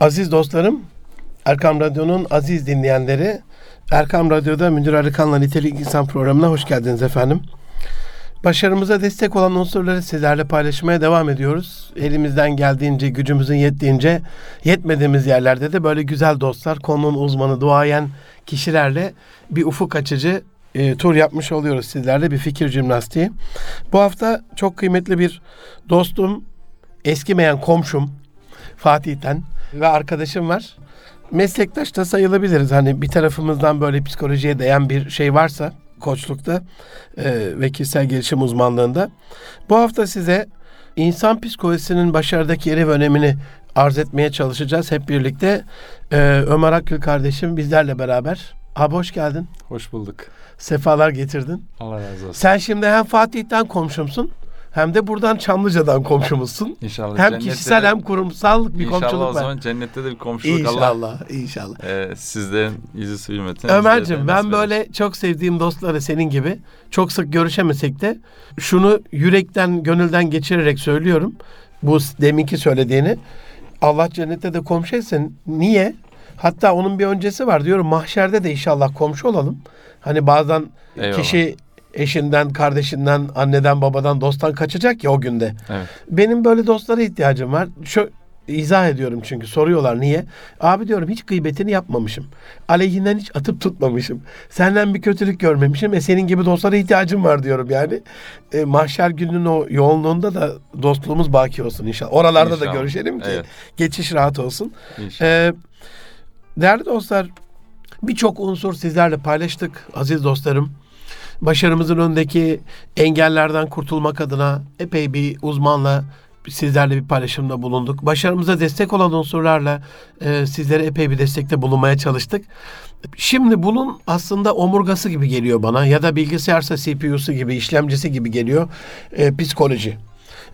Aziz dostlarım, Erkam Radyo'nun aziz dinleyenleri, Erkam Radyo'da Münir Arıkan'la Nitelik İnsan programına hoş geldiniz efendim. Başarımıza destek olan unsurları sizlerle paylaşmaya devam ediyoruz. Elimizden geldiğince, gücümüzün yettiğince, yetmediğimiz yerlerde de böyle güzel dostlar, konunun uzmanı, duayen kişilerle bir ufuk açıcı e, tur yapmış oluyoruz sizlerle bir fikir jimnastiği. Bu hafta çok kıymetli bir dostum, eskimeyen komşum Fatih'ten ve arkadaşım var. Meslektaş da sayılabiliriz. Hani bir tarafımızdan böyle psikolojiye değen bir şey varsa koçlukta e, ve kişisel gelişim uzmanlığında. Bu hafta size insan psikolojisinin başarıdaki yeri ve önemini arz etmeye çalışacağız hep birlikte. E, Ömer Akgül kardeşim bizlerle beraber. Abi hoş geldin. Hoş bulduk. Sefalar getirdin. Allah razı olsun. Sen şimdi hem Fatih'ten komşumsun hem de buradan Çamlıca'dan komşumuzsun. İnşallah. Hem cennette kişisel hem kurumsal bir İnşallah komşuluk o var. zaman cennette de bir komşuluk Allah İnşallah, inşallah. e, sizlerin yüzü hürmetine. De ben böyle çok sevdiğim dostları senin gibi çok sık görüşemesek de şunu yürekten gönülden geçirerek söylüyorum. Bu deminki söylediğini. Allah cennette de komşu etsin. Niye? Hatta onun bir öncesi var diyorum. Mahşerde de inşallah komşu olalım. Hani bazen Eyvallah. kişi eşinden, kardeşinden, anneden, babadan, dosttan kaçacak ya o günde. Evet. Benim böyle dostlara ihtiyacım var. Şu izah ediyorum çünkü soruyorlar niye? Abi diyorum hiç gıybetini yapmamışım. Aleyhinden hiç atıp tutmamışım. Senden bir kötülük görmemişim. E senin gibi dostlara ihtiyacım var diyorum yani. E, mahşer gününün o yoğunluğunda da dostluğumuz baki olsun inşallah. Oralarda da İnşallah. görüşelim ki Evet. geçiş rahat olsun. İnşallah. Ee, değerli dostlar, birçok unsur sizlerle paylaştık aziz dostlarım. Başarımızın önündeki engellerden kurtulmak adına epey bir uzmanla sizlerle bir paylaşımda bulunduk. Başarımıza destek olan unsurlarla e, sizlere epey bir destekte bulunmaya çalıştık. Şimdi bunun aslında omurgası gibi geliyor bana ya da bilgisayarsa CPU'su gibi, işlemcisi gibi geliyor e, psikoloji.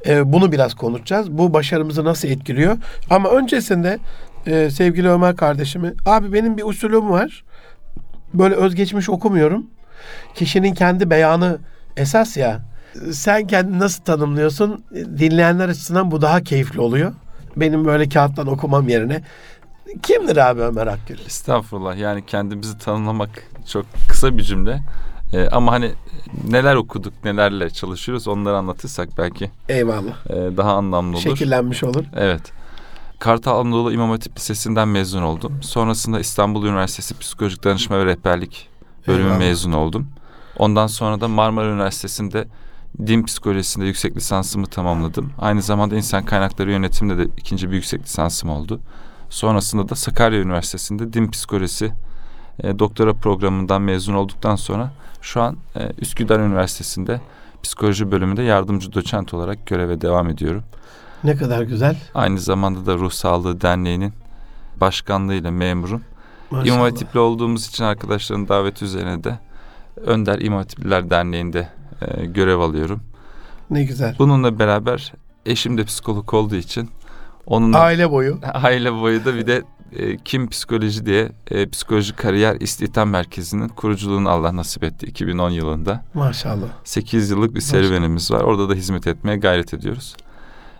E, bunu biraz konuşacağız. Bu başarımızı nasıl etkiliyor? Ama öncesinde e, sevgili Ömer kardeşimi, abi benim bir usulüm var. Böyle özgeçmiş okumuyorum. Kişinin kendi beyanı esas ya. Sen kendini nasıl tanımlıyorsun? Dinleyenler açısından bu daha keyifli oluyor. Benim böyle kağıttan okumam yerine. Kimdir abi Ömer Akgül? Estağfurullah. Yani kendimizi tanımlamak çok kısa bir cümle. E, ama hani neler okuduk, nelerle çalışıyoruz onları anlatırsak belki Eyvallah. e, daha anlamlı olur. Şekillenmiş olur. Evet. Kartal Anadolu İmam Hatip Lisesi'nden mezun oldum. Sonrasında İstanbul Üniversitesi Psikolojik Danışma ve Rehberlik bölümü Eyvallah. mezun oldum. Ondan sonra da Marmara Üniversitesi'nde din psikolojisinde yüksek lisansımı tamamladım. Aynı zamanda insan kaynakları yönetiminde de ikinci bir yüksek lisansım oldu. Sonrasında da Sakarya Üniversitesi'nde din psikolojisi e, doktora programından mezun olduktan sonra şu an e, Üsküdar Üniversitesi'nde psikoloji bölümünde yardımcı doçent olarak göreve devam ediyorum. Ne kadar güzel. Aynı zamanda da Ruh Sağlığı Derneği'nin başkanlığıyla memurum. Maşallah. İmam Hatipli olduğumuz için arkadaşların daveti üzerine de Önder İmam Hatipliler Derneği'nde e, görev alıyorum. Ne güzel. Bununla beraber eşim de psikolog olduğu için onun Aile boyu. aile boyu da bir de e, Kim Psikoloji diye e, Psikoloji Kariyer İstihdam Merkezi'nin kuruculuğunu Allah nasip etti 2010 yılında. Maşallah. 8 yıllık bir serüvenimiz var. Orada da hizmet etmeye gayret ediyoruz.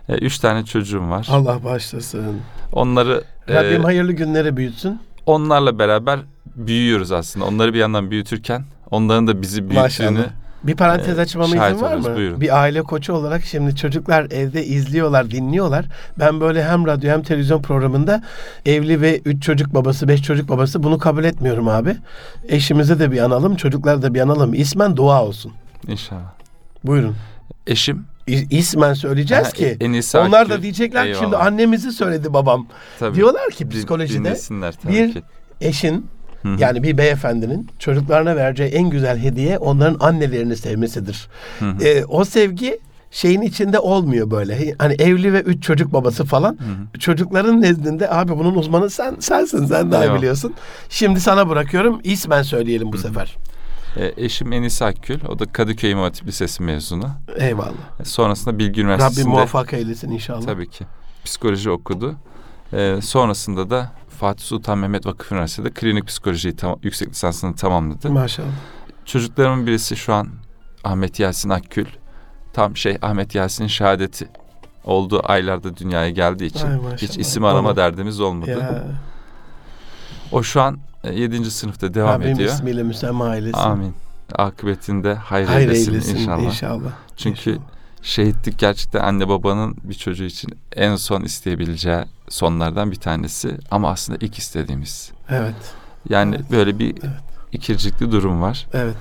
E, üç tane çocuğum var. Allah bağışlasın. Onları e, Rabbim hayırlı günleri büyütsün. Onlarla beraber büyüyoruz aslında. Onları bir yandan büyütürken onların da bizi büyüttüğünü Maşallah. Bir parantez Ee, açmama şahit izin var mı? buyurun. Bir aile koçu olarak şimdi çocuklar evde izliyorlar, dinliyorlar. Ben böyle hem radyo hem televizyon programında evli ve üç çocuk babası, beş çocuk babası bunu kabul etmiyorum abi. Eşimizi de bir analım, çocukları da bir analım. İsmen dua olsun. inşallah. Buyurun. Eşim ismen söyleyeceğiz Ha, ki. en iyisi Onlar Akgül. da diyecekler ki şimdi Eyvallah. annemizi söyledi babam. tabii, Diyorlar ki psikolojide bir ki. eşin Hı hı. yani bir beyefendinin çocuklarına vereceği en güzel hediye onların annelerini sevmesidir. Ee, o sevgi şeyin içinde olmuyor böyle. Hani evli ve üç çocuk babası falan. Hı hı. Çocukların nezdinde abi bunun uzmanı sen sensin sen daha Eyvallah. biliyorsun. Şimdi sana bırakıyorum. İsmen söyleyelim bu sefer. E, eşim Enis Akgül. O da Kadıköy İmam Hatip Lisesi mezunu. Eyvallah. E, sonrasında Bilgi Rabbim Üniversitesi'nde muvaffak eylesin inşallah. tabii ki psikoloji okudu. E, sonrasında da Fatih Sultan Mehmet Vakıf Üniversitesi'nde klinik psikolojiyi tam, yüksek lisansını tamamladı. Maşallah. Çocuklarımın birisi şu an Ahmet Yasin Akgül. Tam şey Ahmet Yasin'in şehadeti olduğu aylarda dünyaya geldiği için Ay maşallah. hiç isim arama Onu- derdimiz olmadı. Ya, O şu an 7. sınıfta devam Rabbim ediyor. ismiyle müsemma eylesin. Amin. Akıbetinde hayır, Hayır eylesin, eylesin inşallah. inşallah. Çünkü İnşallah. şehitlik gerçekten anne babanın bir çocuğu için en son isteyebileceği sonlardan bir tanesi. Ama aslında ilk istediğimiz. Evet. Yani Evet. böyle bir Evet. ikircikli durum var. Evet.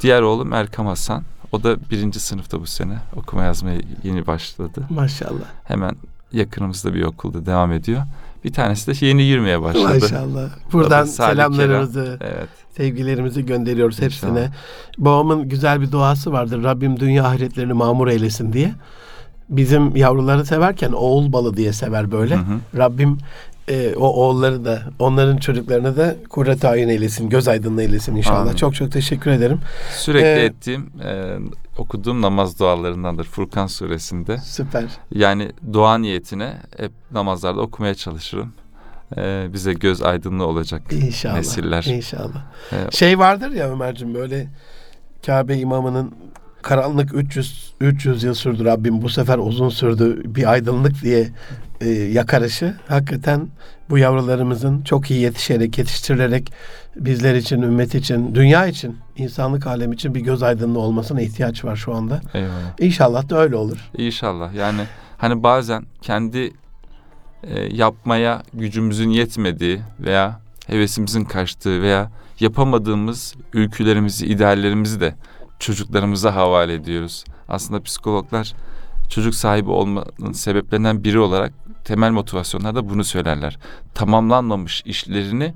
Diğer oğlum Erkam Hasan. O da birinci sınıfta bu sene. Okuma yazmaya yeni başladı. Maşallah. Hemen yakınımızda bir okulda devam ediyor. Bir tanesi de yeni girmeye başladı. Maşallah. Buradan selamlarımızı, Evet. sevgilerimizi gönderiyoruz hepsine. Babamın güzel bir duası vardır. Rabbim dünya ahiretlerini mamur eylesin diye. Bizim yavruları severken oğul balı diye sever böyle. Hı hı. Rabbim e, o oğulları da onların çocuklarını da kurret ayın eylesin, göz aydınlığı eylesin inşallah. Amin. Çok çok teşekkür ederim. Sürekli Ee, ettiğim, e, okuduğum namaz dualarındandır Furkan suresinde. Süper. Yani dua niyetine hep namazlarda okumaya çalışırım. E, bize göz aydınlığı olacak İnşallah. nesiller. İnşallah. E, Şey vardır ya Ömerciğim böyle Kabe imamının karanlık 300 300 yıl sürdü Rabbim bu sefer uzun sürdü bir aydınlık diye e, yakarışı hakikaten bu yavrularımızın çok iyi yetişerek yetiştirilerek bizler için ümmet için dünya için insanlık alemi için bir göz aydınlığı olmasına ihtiyaç var şu anda. eyvallah. İnşallah da öyle olur. İnşallah. Yani hani bazen kendi e, yapmaya gücümüzün yetmediği veya hevesimizin kaçtığı veya yapamadığımız ülkülerimizi, ideallerimizi de çocuklarımıza havale ediyoruz. Aslında psikologlar çocuk sahibi olmanın sebeplerinden biri olarak temel motivasyonlarda bunu söylerler. Tamamlanmamış işlerini,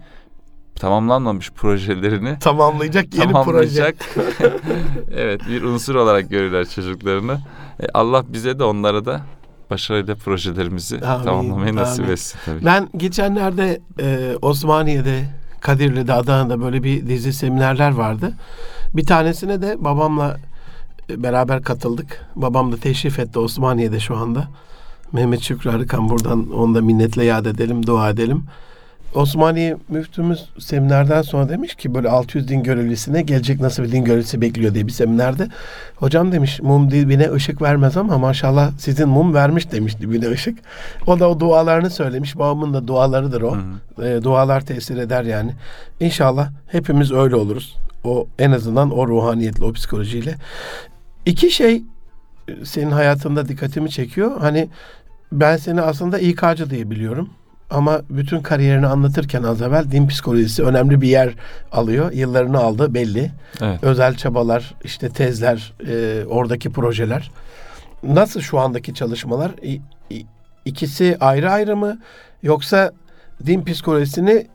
tamamlanmamış projelerini Tamamlayacak yeni proje. tamamlayacak evet bir unsur olarak görürler çocuklarını. E, Allah bize de onlara da başarıyla projelerimizi Amin, tamamlamayı nasip amin. etsin tabii. Ben geçenlerde e, Osmaniye'de, Kadirli'de, Adana'da böyle bir dizi seminerler vardı. Bir tanesine de babamla e, beraber katıldık. Babam da teşrif etti Osmaniye'de şu anda. Mehmet Şükrü Arıkan buradan onu da minnetle yad edelim, dua edelim. Osmaniye müftümüz seminerden sonra demiş ki böyle 600 din görevlisine gelecek nasıl bir din görevlisi bekliyor diye bir seminerde. Hocam demiş mum dibine ışık vermez ama maşallah sizin mum vermiş demiş dibine ışık. O da o dualarını söylemiş. Babamın da dualarıdır o. Hı hı. E, dualar tesir eder yani. İnşallah hepimiz öyle oluruz. O en azından o ruhaniyetle, o psikolojiyle. İki şey e, senin hayatında dikkatimi çekiyor. Hani ben seni aslında İK'cı diye biliyorum. Ama bütün kariyerini anlatırken az evvel din psikolojisi önemli bir yer alıyor. Yıllarını aldı belli. Evet. Özel çabalar, işte tezler, e, oradaki projeler. Nasıl şu andaki çalışmalar? İ- ikisi ayrı ayrı mı? Yoksa din psikolojisini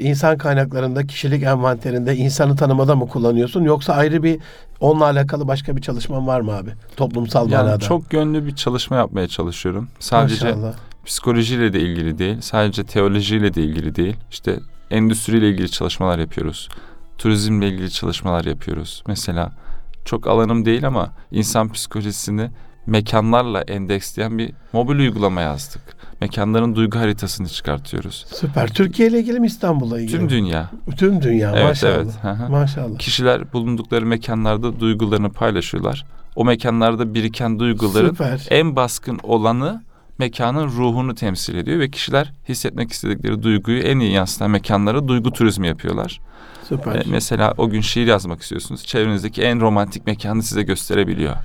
insan kaynaklarında, kişilik envanterinde, insanı tanımada mı kullanıyorsun? Yoksa ayrı bir onunla alakalı başka bir çalışman var mı abi? Toplumsal Yani manada. çok yönlü bir çalışma yapmaya çalışıyorum. Sadece Maşallah. psikolojiyle de ilgili değil, sadece teolojiyle de ilgili değil. İşte endüstriyle ilgili çalışmalar yapıyoruz. Turizmle ilgili çalışmalar yapıyoruz. Mesela çok alanım değil ama insan psikolojisini mekanlarla endeksleyen bir mobil uygulama yazdık. Mekanların duygu haritasını çıkartıyoruz. Süper. Türkiye ile ilgili mi İstanbul'la ilgili? Tüm dünya. Tüm dünya. Evet, maşallah. evet. Hı hı. Maşallah. Kişiler bulundukları mekanlarda duygularını paylaşıyorlar. O mekanlarda biriken duyguların Süper. en baskın olanı mekanın ruhunu temsil ediyor ve kişiler hissetmek istedikleri duyguyu en iyi yansıtan mekanlara duygu turizmi yapıyorlar. Süper. Ee, mesela o gün şiir yazmak istiyorsunuz. Çevrenizdeki en romantik mekanı size gösterebiliyor.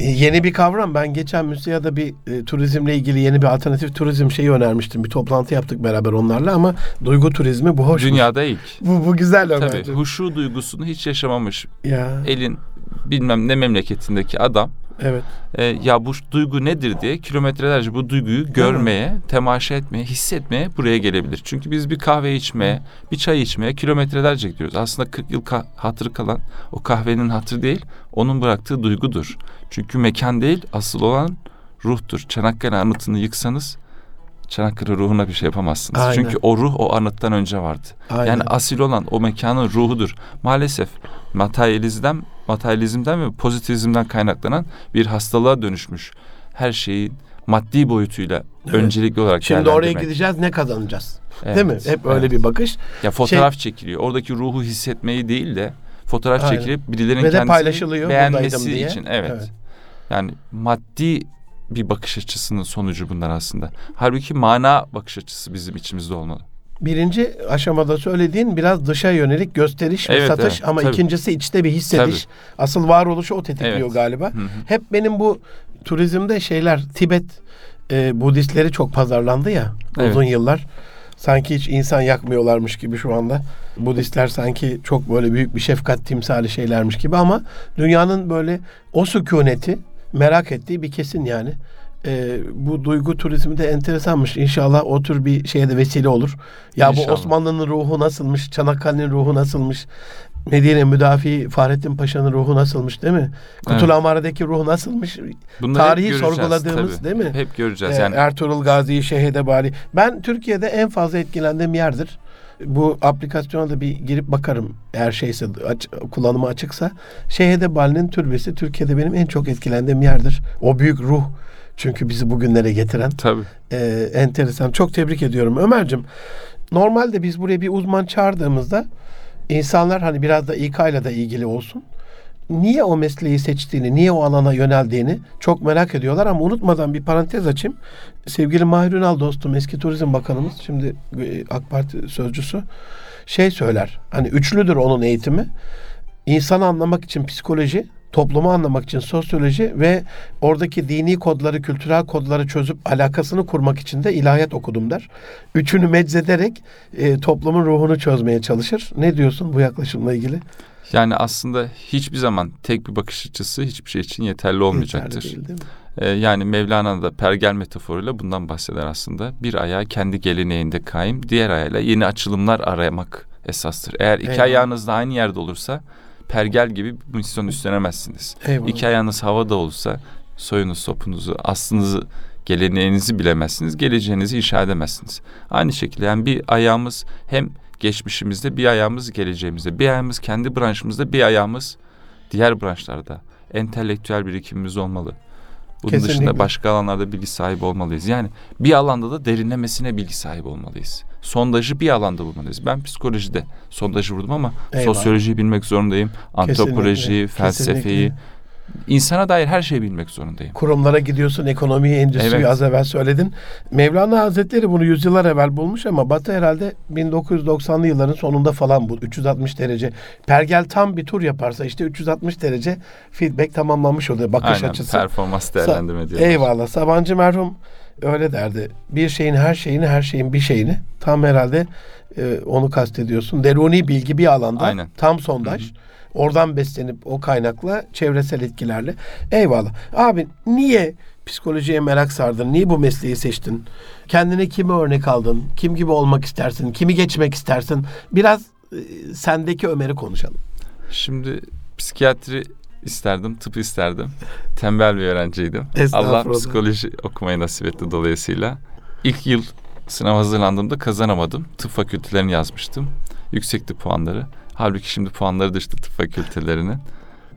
Yeni bir kavram. Ben geçen müsiyada bir e, turizmle ilgili yeni bir alternatif turizm şeyi önermiştim. Bir toplantı yaptık beraber onlarla ama duygu turizmi bu hoş. Dünyada ilk. Bu, bu güzel Tabii huşu duygusunu hiç yaşamamış Ya elin bilmem ne memleketindeki adam evet. e, ya bu duygu nedir diye kilometrelerce bu duyguyu görmeye, temaşa etmeye, hissetmeye buraya gelebilir. Çünkü biz bir kahve içmeye, bir çay içmeye kilometrelerce gidiyoruz. Aslında 40 yıl ka- hatırı kalan o kahvenin hatırı değil, onun bıraktığı duygudur. Çünkü mekan değil, asıl olan ruhtur. Çanakkale anıtını yıksanız Çanakkale ruhuna bir şey yapamazsınız. Aynen. Çünkü o ruh o anıttan önce vardı. Aynen. Yani asil olan o mekanın ruhudur. Maalesef materyalizmden, materyalizmden ve pozitivizmden kaynaklanan bir hastalığa dönüşmüş. Her şeyi maddi boyutuyla Evet. öncelikli olarak Şimdi oraya gideceğiz ne kazanacağız? Evet, Değil mi? Hep öyle evet. bir bakış. Ya fotoğraf çekiliyor. Oradaki ruhu hissetmeyi değil de fotoğraf Aynen. çekilip birilerinin Ve kendisini beğenmesi diye. için. Evet. Evet. Yani maddi bir bakış açısının sonucu bunlar aslında. Halbuki mana bakış açısı bizim içimizde olmalı. Birinci aşamada söylediğin biraz dışa yönelik gösteriş ve Evet, satış evet, ama tabii. ikincisi içte bir hissediş. Asıl varoluşu o tetikliyor Evet. galiba. Hı hı. Hep benim bu turizmde şeyler Tibet e, Budistleri çok pazarlandı ya Evet. uzun yıllar. Sanki hiç insan yakmıyorlarmış gibi şu anda. Budistler sanki çok böyle büyük bir şefkat timsali şeylermiş gibi ama dünyanın böyle o sükuneti merak ettiği bir kesin yani. E, bu duygu turizmi de enteresanmış. İnşallah o tür bir şeye de vesile olur. Ya bu İnşallah. Osmanlı'nın ruhu nasılmış? Çanakkale'nin ruhu nasılmış? Medine müdafi Fahrettin Paşa'nın ruhu nasılmış değil mi? Kutul Evet. Amare'deki ruhu nasılmış? Bunları Tarihi sorguladığımız tabii. değil mi? Hep göreceğiz Ee, yani. Ertuğrul Gazi, Şehide Bali. Ben Türkiye'de en fazla etkilendiğim yerdir. Bu aplikasyona da bir girip bakarım eğer şeyse aç, kullanımı açıksa. Şehide Bali'nin türbesi Türkiye'de benim en çok etkilendiğim yerdir. O büyük ruh çünkü bizi bugünlere getiren Tabii. e, enteresan. Çok tebrik ediyorum Ömer'cim. Normalde biz buraya bir uzman çağırdığımızda insanlar hani biraz da İK ile de ilgili olsun. Niye o mesleği seçtiğini, niye o alana yöneldiğini çok merak ediyorlar ama unutmadan bir parantez açayım. Sevgili Mahir Ünal dostum, eski Turizm Bakanımız, şimdi AK Parti sözcüsü şey söyler. Hani üçlüdür onun eğitimi. İnsanı anlamak için psikoloji, toplumu anlamak için sosyoloji ve oradaki dini kodları, kültürel kodları çözüp alakasını kurmak için de ilahiyat okudum der. Üçünü meczederek e, toplumun ruhunu çözmeye çalışır. Ne diyorsun bu yaklaşımla ilgili? Yani aslında hiçbir zaman tek bir bakış açısı hiçbir şey için yeterli olmayacaktır. Yeterli değil, değil? Ee, yani Mevlana da pergel metaforuyla bundan bahseder aslında. Bir ayağı kendi geleneğinde kaim, diğer ayağıyla yeni açılımlar aramak esastır. Eğer iki Eyvallah. ayağınız da aynı yerde olursa pergel gibi bir misyon üstlenemezsiniz. Eyvallah. İki ayağınız havada olursa soyunuz, sopunuzu, aslınızı, geleneğinizi bilemezsiniz, geleceğinizi inşa edemezsiniz. Aynı şekilde yani bir ayağımız hem geçmişimizde, bir ayağımız geleceğimizde, bir ayağımız kendi branşımızda, bir ayağımız diğer branşlarda. Entelektüel birikimimiz olmalı. Bunun Kesinlikle. dışında başka alanlarda bilgi sahibi olmalıyız. Yani bir alanda da derinlemesine bilgi sahibi olmalıyız. Sondajı bir alanda bulmalıyız. Ben psikolojide sondajı vurdum ama Eyvallah. sosyolojiyi bilmek zorundayım. Antropolojiyi, Kesinlikle, felsefeyi, kesinlikle. İnsana dair her şeyi bilmek zorundayım. Kurumlara gidiyorsun, ekonomiyi, endüstriyi Evet. az evvel söyledin. Mevlana Hazretleri bunu yüzyıllar evvel bulmuş ama Batı herhalde 1990'lı yılların sonunda falan bu 360 derece. Pergel tam bir tur yaparsa işte 360 derece feedback tamamlanmış oluyor bakış Aynen açısı. performans değerlendirme diyorlar. Eyvallah. Sabancı merhum öyle derdi. Bir şeyin her şeyini, her şeyin bir şeyini. Tam herhalde e, onu kastediyorsun. Deruni bilgi bir alanda. Aynen. Tam sondaj. Oradan beslenip o kaynakla çevresel etkilerle. Eyvallah. Abi niye psikolojiye merak sardın? Niye bu mesleği seçtin? Kendine kimi örnek aldın? Kim gibi olmak istersin? Kimi geçmek istersin? Biraz e, sendeki Ömer'i konuşalım. Şimdi psikiyatri isterdim, tıp isterdim. Tembel bir öğrenciydim. Allah psikoloji okumayı nasip etti dolayısıyla. İlk yıl sınav hazırlandığımda kazanamadım. Tıp fakültelerini yazmıştım. Yüksekti puanları. Halbuki şimdi puanları düştü tıp fakültelerinin.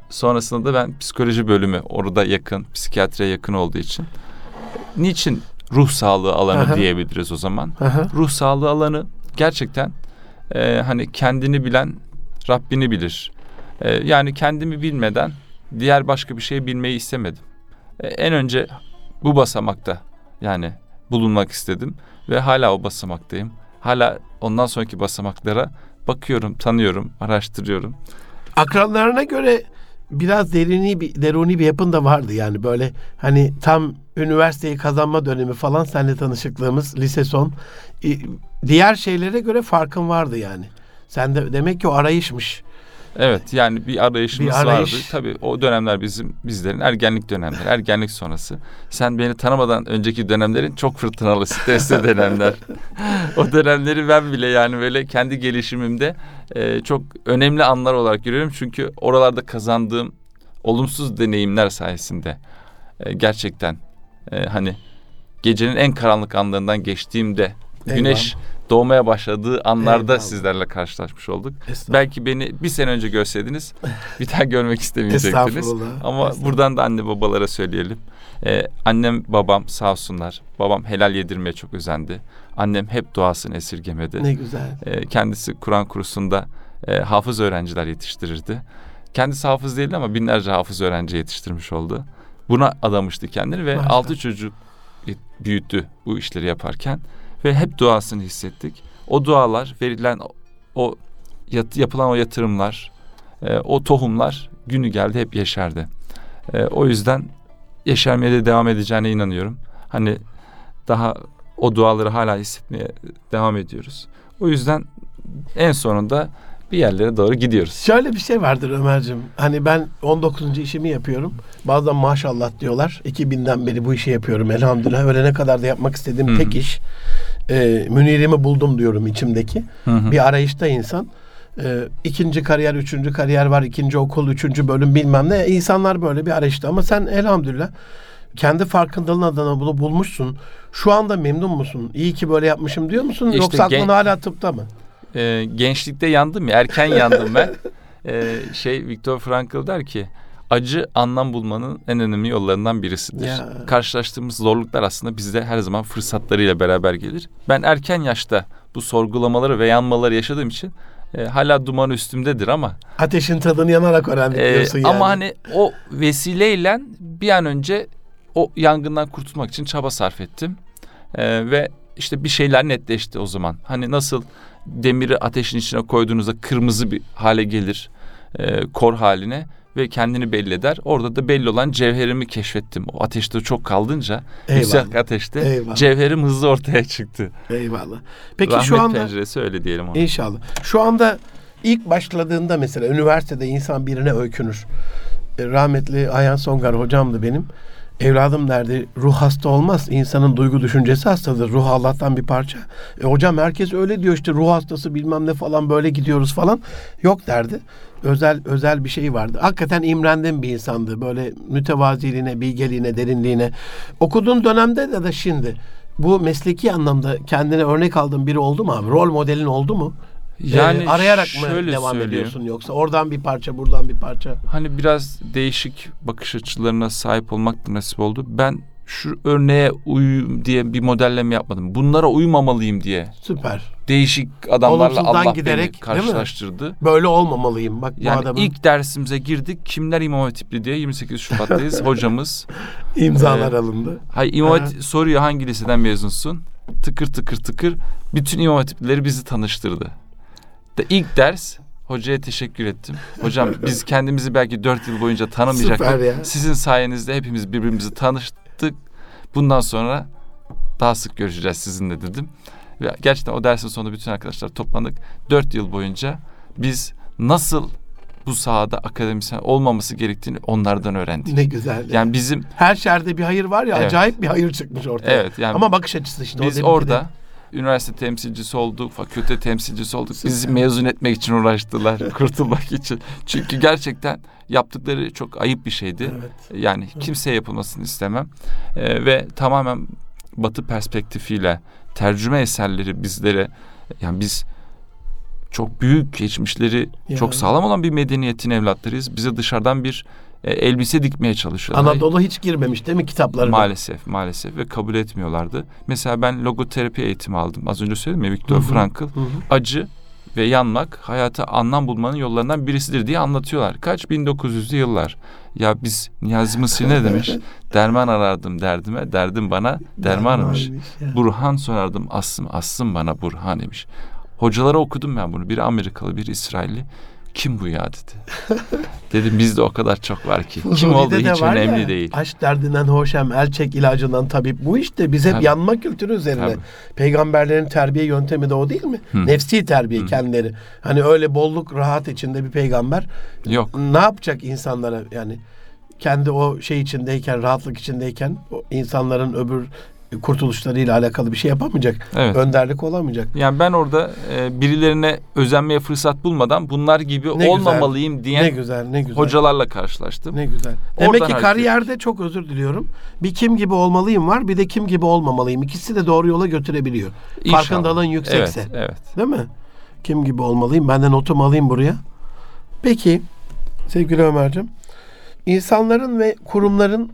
Sonrasında da ben psikoloji bölümü orada yakın, psikiyatriye yakın olduğu için. Niçin ruh sağlığı alanı Aha. diyebiliriz o zaman? Aha. ruh sağlığı alanı gerçekten e, hani kendini bilen Rabbini bilir. E, yani kendimi bilmeden diğer başka bir şey bilmeyi istemedim. E, en önce bu basamakta yani bulunmak istedim ve hala o basamaktayım. Hala ondan sonraki basamaklara bakıyorum, tanıyorum, araştırıyorum. akranlarına göre biraz derini bir deruni bir yapın da vardı yani böyle hani tam üniversiteyi kazanma dönemi falan seninle tanışıklığımız lise son E, diğer şeylere göre farkın vardı yani. Sen de demek ki o arayışmış. Evet yani bir arayışımız Bir arayış. vardı. Tabii o dönemler bizim bizlerin ergenlik dönemleri, ergenlik sonrası. Sen beni tanımadan önceki dönemlerin çok fırtınalı, stresli dönemler. o dönemleri ben bile yani böyle kendi gelişimimde e, çok önemli anlar olarak görüyorum. Çünkü oralarda kazandığım olumsuz deneyimler sayesinde e, gerçekten e, hani gecenin en karanlık anlarından geçtiğimde güneş doğmaya başladığı anlarda Eyvallah. sizlerle karşılaşmış olduk. Belki beni bir sene önce görseydiniz bir daha görmek istemeyecektiniz. Ama buradan da anne babalara söyleyelim. Ee, annem babam sağ olsunlar. Babam helal yedirmeye çok özendi. Annem hep duasını esirgemedi. Ne güzel. Ee, kendisi Kur'an kursunda e, hafız öğrenciler yetiştirirdi. Kendisi hafız değildi ama binlerce hafız öğrenci yetiştirmiş oldu. buna adamıştı kendini ve Maşallah. altı çocuk büyüttü bu işleri yaparken ve hep duasını hissettik. O dualar verilen o yat, yapılan o yatırımlar, e, o tohumlar günü geldi hep yeşerdi. E, o yüzden yeşermeye de devam edeceğine inanıyorum. Hani daha o duaları hala hissetmeye devam ediyoruz. O yüzden en sonunda bir yerlere doğru gidiyoruz. Şöyle bir şey vardır Ömer'cim. Hani ben 19. işimi yapıyorum. Bazen maşallah diyorlar. 2000'den beri bu işi yapıyorum elhamdülillah. Ölene kadar da yapmak istediğim Hı hı. tek iş. E, münirimi buldum diyorum içimdeki. Hı hı. Bir arayışta insan. E, ikinci kariyer, üçüncü kariyer var. ikinci okul, üçüncü bölüm bilmem ne. İnsanlar böyle bir arayışta. Ama sen elhamdülillah kendi farkındalığın adına bunu bulmuşsun. Şu anda memnun musun? İyi ki böyle yapmışım diyor musun? İşte Yoksa aklın gen- hala tıpta mı? Ee, gençlikte yandım ya erken yandım ben. Ee, şey Viktor Frankl der ki acı anlam bulmanın en önemli yollarından birisidir. Ya. Karşılaştığımız zorluklar aslında bizde her zaman fırsatlarıyla beraber gelir. Ben erken yaşta bu sorgulamaları ve yanmaları yaşadığım için e, hala duman üstümdedir ama Ateşin tadını yanarak öğrendik e, diyorsun yani. ama hani o vesileyle bir an önce o yangından kurtulmak için çaba sarf ettim. E, ve işte bir şeyler netleşti o zaman. Hani nasıl demiri ateşin içine koyduğunuzda kırmızı bir hale gelir e, kor haline ve kendini belli eder. Orada da belli olan cevherimi keşfettim. O ateşte çok kaldınca Eyvallah. yüksek ateşte Eyvallah. cevherim hızlı ortaya çıktı. Eyvallah. Peki Rahmet şu anda penceresi öyle diyelim ona. inşallah. Şu anda ilk başladığında mesela üniversitede insan birine öykünür. E, rahmetli Ayhan Songar hocamdı benim. Evladım derdi ruh hasta olmaz. İnsanın duygu düşüncesi hastadır. Ruh Allah'tan bir parça. E, hocam herkes öyle diyor işte ruh hastası bilmem ne falan böyle gidiyoruz falan. Yok derdi. Özel özel bir şey vardı. Hakikaten imrendiğim bir insandı. Böyle mütevaziliğine, bilgeliğine, derinliğine. Okuduğun dönemde de, de şimdi bu mesleki anlamda kendine örnek aldığın biri oldu mu abi? Rol modelin oldu mu? Yani Ee, arayarak mı devam söyleyeyim. ediyorsun yoksa oradan bir parça buradan bir parça? Hani biraz değişik bakış açılarına sahip olmak da nasip oldu. Ben şu örneğe uyum diye bir modelleme yapmadım. Bunlara uymamalıyım diye Süper. değişik adamlarla Olumsuzdan Allah giderek, beni karşılaştırdı. Böyle olmamalıyım. Bak bu Yani adamın ilk dersimize girdik. Kimler İmam Hatipli diye 28 Şubat'tayız. Hocamız. imzalar Ee, alındı. Hay İmam. Hatip soruyor hangi liseden mezunsun? Tıkır tıkır tıkır. Bütün İmam Hatiplileri bizi tanıştırdı. De ilk ders hocaya teşekkür ettim. Hocam biz kendimizi belki dört yıl boyunca tanımayacaktık. ya. Sizin sayenizde hepimiz birbirimizi tanıştık. Bundan sonra daha sık görüşeceğiz sizinle dedim. Ve gerçekten o dersin sonunda bütün arkadaşlar toplandık. Dört yıl boyunca biz nasıl bu sahada akademisyen olmaması gerektiğini onlardan öğrendik. Ne güzel. ya. Yani bizim Her şerde bir hayır var ya Evet. acayip bir hayır çıkmış ortaya. evet yani Ama bakış açısı işte. biz orada. Üniversite temsilcisi olduk, fakülte temsilcisi olduk. Bizi mezun etmek için uğraştılar, kurtulmak için. Çünkü gerçekten yaptıkları çok ayıp bir şeydi. Evet. Yani kimseye yapılmasını istemem. Ee, ve tamamen batı perspektifiyle tercüme eserleri bizlere yani biz çok büyük geçmişleri Ya. çok sağlam olan bir medeniyetin evlatlarıyız. Bize dışarıdan bir e, elbise dikmeye çalışıyorlar. Anadolu hiç girmemiş değil mi kitaplarına? Maalesef, maalesef ve kabul etmiyorlardı. Mesela ben logoterapi eğitimi aldım. Az önce söyledim ya Viktor. Frankl. Hı hı. Acı ve yanmak hayata anlam bulmanın yollarından birisidir diye anlatıyorlar. Kaç 1900'lü yıllar. Ya biz Niyazi Mısri ne demiş? Derman arardım derdime, derdim bana dermanmış. Ya. Burhan sorardım aslım, aslım bana Burhan demiş. Hocalara okudum ben bunu. Biri Amerikalı, biri İsrailli. Kim bu ya dedi. Dedim bizde o kadar çok var ki. Kim Fuzuli'de olduğu de hiç var ya, önemli değil. Aşk derdinden hoşem, el çek ilacından tabip. Bu işte biz hep Tabii. yanma kültürü üzerine. Tabii. Peygamberlerin terbiye yöntemi de o değil mi? Hı. Nefsi terbiye Hı. kendileri. Hani öyle bolluk rahat içinde bir peygamber Yok. ne yapacak insanlara yani kendi o şey içindeyken, rahatlık içindeyken insanların öbür kurtuluşlarıyla alakalı bir şey yapamayacak. Evet. Önderlik olamayacak. Yani ben orada e, birilerine özenmeye fırsat bulmadan bunlar gibi Ne güzel. olmamalıyım diyen Ne güzel, ne güzel. hocalarla karşılaştım. Ne güzel. Oradan Demek ki kariyerde çok özür diliyorum. Bir kim gibi olmalıyım var, bir de kim gibi olmamalıyım. İkisi de doğru yola götürebiliyor. İnşallah. Farkındalığın yüksekse. Evet, evet. Değil mi? Kim gibi olmalıyım? Ben de notumu alayım buraya. Peki sevgili Ömer'cim. insanların ve kurumların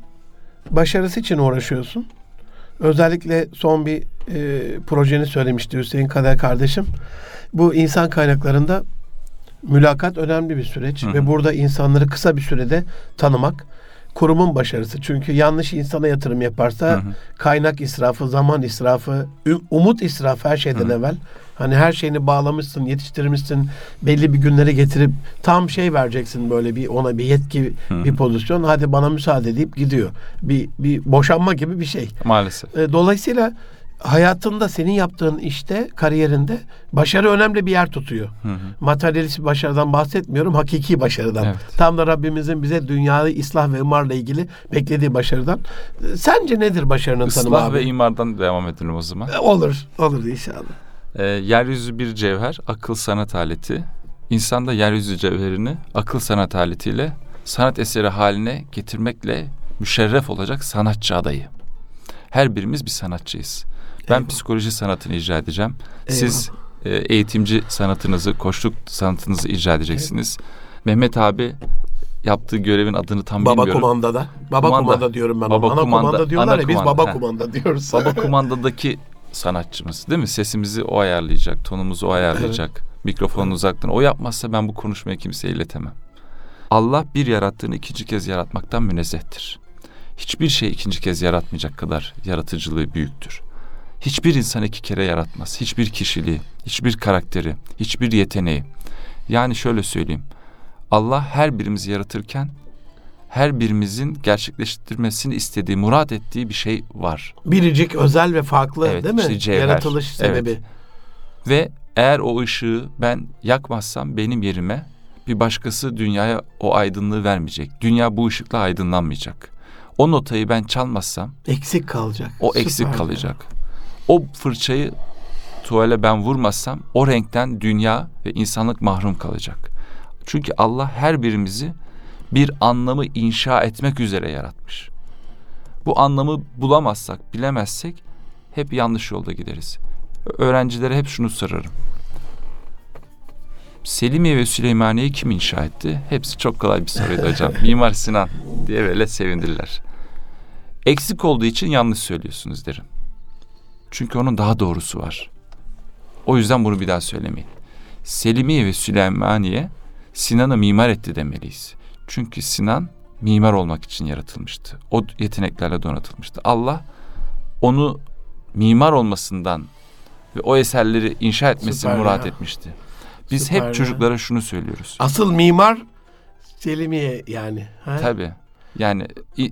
başarısı için uğraşıyorsun. Özellikle son bir e, projeni söylemişti Hüseyin Kader kardeşim. Bu insan kaynaklarında mülakat önemli bir süreç Hı hı. ve burada insanları kısa bir sürede tanımak, kurumun başarısı. Çünkü yanlış insana yatırım yaparsa Hı hı. kaynak israfı, zaman israfı, umut israfı her şeyden Hı. evvel. Hani her şeyini bağlamışsın, yetiştirmişsin, belli bir günlere getirip tam şey vereceksin böyle bir ona bir yetki, bir pozisyon. Hadi bana müsaade deyip gidiyor. Bir bir boşanma gibi bir şey. Maalesef. E, Dolayısıyla hayatında senin yaptığın işte, kariyerinde başarı önemli bir yer tutuyor. Hı hı. Materyalist başarıdan bahsetmiyorum, hakiki başarıdan. Evet. Tam da Rabbimizin bize dünyayı ıslah ve imarla ilgili beklediği başarıdan. E, Sence nedir başarının tanımı Islah abi? ve imardan devam edelim o zaman. E, Olur, olur inşallah. Ee, yeryüzü bir cevher, akıl sanat aleti. İnsan da yeryüzü cevherini akıl sanat aletiyle sanat eseri haline getirmekle müşerref olacak sanatçı adayı. Her birimiz bir sanatçıyız. Ben Eyvallah. psikoloji sanatını icra edeceğim. Siz e, eğitimci sanatınızı, koçluk sanatınızı icra edeceksiniz. Mehmet abi yaptığı görevin adını tam Baba bilmiyorum. kumandada. Baba Kumanda. kumanda, diyorum ben. Baba ona. Ana kumanda, kumanda, diyorlar ana ya biz kumanda, baba he. kumanda diyoruz. Baba kumandadaki sanatçımız değil mi? Sesimizi o ayarlayacak, tonumuzu o ayarlayacak, mikrofonun uzaklığını. O yapmazsa ben bu konuşmayı kimseye iletemem. Allah bir yarattığını ikinci kez yaratmaktan münezzehtir. Hiçbir şey ikinci kez yaratmayacak kadar yaratıcılığı büyüktür. Hiçbir insan iki kere yaratmaz. Hiçbir kişiliği, hiçbir karakteri, hiçbir yeteneği. Yani şöyle söyleyeyim. Allah her birimizi yaratırken her birimizin gerçekleştirmesini istediği, murat ettiği bir şey var. Biricik, özel ve farklı Evet, değil mi? işte cevher. Yaratılış Evet. sebebi. Ve eğer o ışığı ben yakmazsam benim yerime bir başkası dünyaya o aydınlığı vermeyecek. Dünya bu ışıkla aydınlanmayacak. O notayı ben çalmazsam Eksik kalacak. o Süper eksik ya. kalacak. O fırçayı tuvale ben vurmazsam o renkten dünya ve insanlık mahrum kalacak. Çünkü Allah her birimizi bir anlamı inşa etmek üzere yaratmış. Bu anlamı bulamazsak, bilemezsek hep yanlış yolda gideriz. Öğrencilere hep şunu sorarım. Selimiye ve Süleymaniye'yi kim inşa etti? Hepsi çok kolay bir soruydu hocam. Mimar Sinan diye böyle sevindiler. Eksik olduğu için yanlış söylüyorsunuz derim. Çünkü onun daha doğrusu var. O yüzden bunu bir daha söylemeyin. Selimiye ve Süleymaniye Sinan'ı mimar etti demeliyiz. Çünkü Sinan mimar olmak için yaratılmıştı. O yeteneklerle donatılmıştı. Allah onu mimar olmasından ve o eserleri inşa etmesini Süper murat ya. etmişti. Biz Süper ya. hep çocuklara şunu söylüyoruz. Asıl mimar Selimiye yani. ha? Tabii. Yani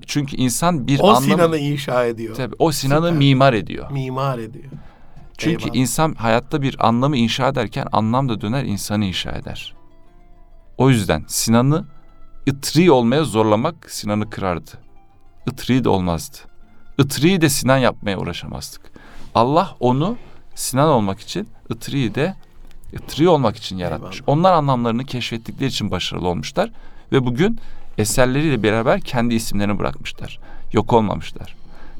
çünkü insan bir O anlam Sinan'ı inşa ediyor. tabii o Sinan'ı Süper. mimar ediyor. Mimar ediyor. Çünkü Eyvallah. insan hayatta bir anlamı inşa ederken anlam da döner insanı inşa eder. O yüzden Sinan'ı ıtri olmaya zorlamak Sinan'ı kırardı. Itri de olmazdı. Itri'yi de Sinan yapmaya uğraşamazdık. Allah onu Sinan olmak için Itri'yi de Itri olmak için yaratmış. Eyvallah. Onlar anlamlarını keşfettikleri için başarılı olmuşlar ve bugün eserleriyle beraber kendi isimlerini bırakmışlar. Yok olmamışlar.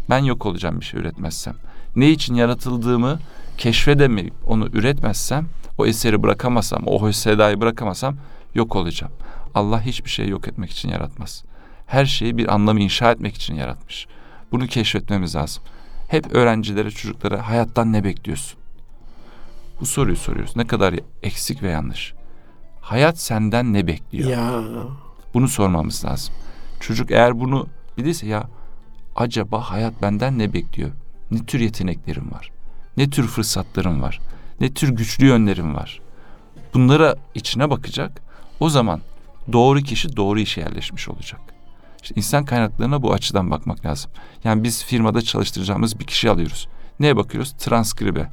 Ben yok olacağım bir şey üretmezsem. Ne için yaratıldığımı keşfedemeyip onu üretmezsem, o eseri bırakamazsam, o sedayı bırakamazsam yok olacağım. Allah hiçbir şeyi yok etmek için yaratmaz. Her şeyi bir anlamı inşa etmek için yaratmış. Bunu keşfetmemiz lazım. Hep öğrencilere, çocuklara hayattan ne bekliyorsun? Bu soruyu soruyoruz. Ne kadar eksik ve yanlış. Hayat senden ne bekliyor? Ya Bunu sormamız lazım. Çocuk eğer bunu bilirse ya acaba hayat benden ne bekliyor? Ne tür yeteneklerim var? Ne tür fırsatlarım var? Ne tür güçlü yönlerim var? Bunlara içine bakacak. O zaman doğru kişi doğru işe yerleşmiş olacak. İşte insan kaynaklarına bu açıdan bakmak lazım. Yani biz firmada çalıştıracağımız bir kişi alıyoruz. Neye bakıyoruz? Transkribe.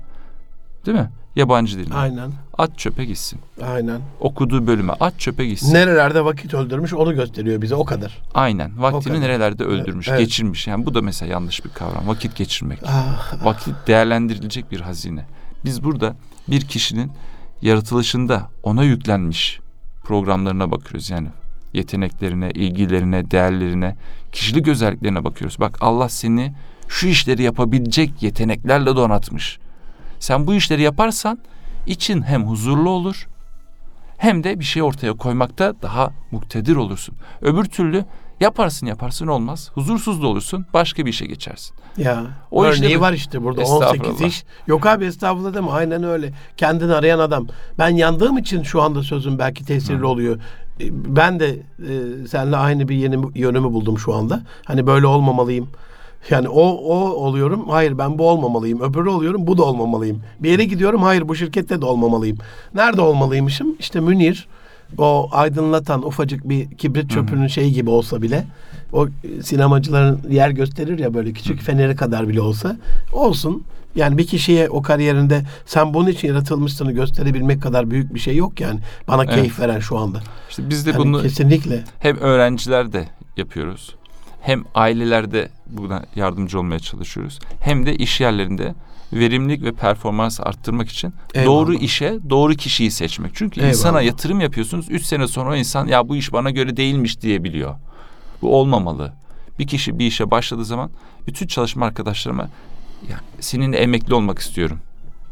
Değil mi? Yabancı diline. aynen. At çöpe gitsin. Aynen. Okuduğu bölüme at çöpe gitsin. Nerelerde vakit öldürmüş onu gösteriyor bize o kadar. Aynen. Vaktini kadar. nerelerde öldürmüş, Evet. geçirmiş. Yani bu da mesela yanlış bir kavram. Vakit geçirmek. Ah, Vakit değerlendirilecek bir hazine. Biz burada bir kişinin yaratılışında ona yüklenmiş programlarına bakıyoruz. Yani yeteneklerine, ilgilerine, değerlerine, kişilik özelliklerine bakıyoruz. Bak Allah seni şu işleri yapabilecek yeteneklerle donatmış. Sen bu işleri yaparsan için hem huzurlu olur hem de bir şey ortaya koymakta daha muktedir olursun. Öbür türlü yaparsın yaparsın olmaz. Huzursuz da olursun başka bir işe geçersin. ya. O işte Örneği bu- var işte burada 18 Estağfurullah. iş. Yok abi estağfurullah deme aynen öyle. Kendini arayan adam. Ben yandığım için şu anda sözüm belki tesirli Hı. oluyor. ben de e, seninle aynı bir yeni yönümü buldum şu anda. Hani böyle olmamalıyım. Yani o o oluyorum. Hayır ben bu olmamalıyım. Öbürü oluyorum. Bu da olmamalıyım. Bir yere gidiyorum. Hayır bu şirkette de olmamalıyım. Nerede olmalıymışım? İşte Münir o aydınlatan ufacık bir kibrit çöpünün şeyi gibi olsa bile o sinemacıların yer gösterir ya böyle küçük feneri kadar bile olsa olsun. Yani bir kişiye o kariyerinde sen bunun için yaratılmışsını gösterebilmek kadar büyük bir şey yok yani. Bana Evet. keyif veren şu anda. İşte biz de Yani bunu kesinlikle. hem öğrenciler de yapıyoruz. Hem ailelerde buna yardımcı olmaya çalışıyoruz. Hem de iş yerlerinde verimlilik ve performans arttırmak için Eyvallah. doğru işe doğru kişiyi seçmek. Çünkü Eyvallah. insana yatırım yapıyorsunuz. Üç sene sonra o insan ya bu iş bana göre değilmiş diyebiliyor. Bu olmamalı. Bir kişi bir işe başladığı zaman bütün çalışma arkadaşlarıma ya seninle emekli olmak istiyorum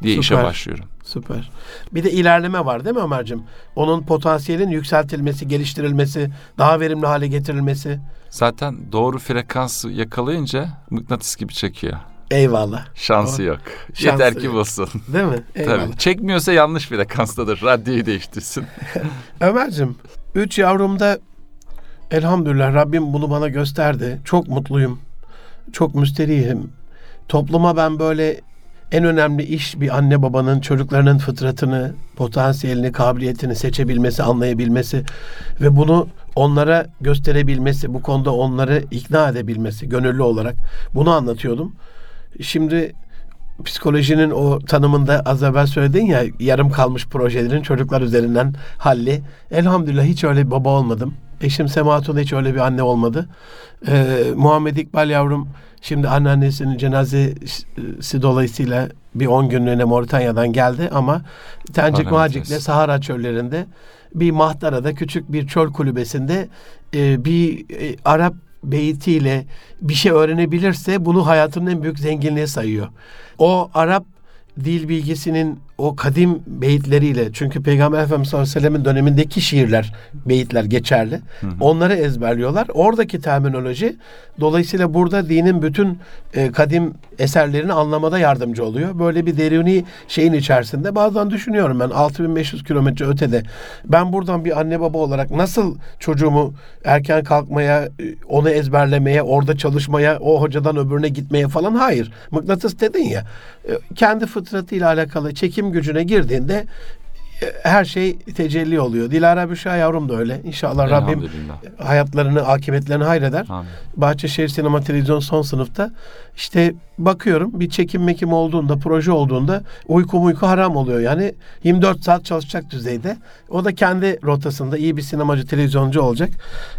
diye işe Süper. başlıyorum. Süper. Bir de ilerleme var değil mi Ömer'cim? Onun potansiyelin yükseltilmesi, geliştirilmesi, daha verimli hale getirilmesi. Zaten doğru frekansı yakalayınca mıknatıs gibi çekiyor. Eyvallah. Şansı Doğru. yok. Şansı Yeter ki yok. bulsun. Değil mi? Eyvallah. Tabii. Çekmiyorsa yanlış frekanstadır. Radyoyu değiştirsin. Ömer'cim, üç yavrumda elhamdülillah Rabbim bunu bana gösterdi. Çok mutluyum. Çok müsterihim. Topluma ben böyle en önemli iş bir anne babanın çocuklarının fıtratını, potansiyelini, kabiliyetini seçebilmesi, anlayabilmesi ve bunu onlara gösterebilmesi, bu konuda onları ikna edebilmesi gönüllü olarak bunu anlatıyordum. Şimdi psikolojinin o tanımında az evvel söyledin ya yarım kalmış projelerin çocuklar üzerinden halli. Elhamdülillah hiç öyle bir baba olmadım. Eşim Semahatun hiç öyle bir anne olmadı. Ee, Muhammed İkbal yavrum şimdi anneannesinin cenazesi dolayısıyla bir 10 günlüğüne Moritanya'dan geldi ama Tencik Macik'le. Sahara çöllerinde bir mahtarada küçük bir çöl kulübesinde e, bir e, Arap beytiyle bir şey öğrenebilirse bunu hayatının en büyük zenginliği sayıyor. O Arap dil bilgisinin o kadim beyitleriyle çünkü Peygamber Efendimiz sallallahu aleyhi ve sellem'in dönemindeki şiirler, beyitler geçerli. Onları ezberliyorlar. Oradaki terminoloji dolayısıyla burada dinin bütün e, kadim eserlerini anlamada yardımcı oluyor. Böyle bir derini şeyin içerisinde bazen düşünüyorum ben 6500 kilometre ötede ben buradan bir anne baba olarak nasıl çocuğumu erken kalkmaya, e, onu ezberlemeye, orada çalışmaya, o hocadan öbürüne gitmeye falan hayır. Mıknatıs dedin ya. e, Kendi fıtratıyla alakalı çekim gücüne girdiğinde e, her şey tecelli oluyor. Dilara Büşra yavrum da öyle. İnşallah Rabbim hayatlarını, akıbetlerini hayreder. Amin. Bahçeşehir Sinema Televizyon son sınıfta işte bakıyorum bir çekim mekim olduğunda, proje olduğunda uyku uyku haram oluyor. Yani 24 saat çalışacak düzeyde. O da kendi rotasında iyi bir sinemacı, televizyoncu olacak.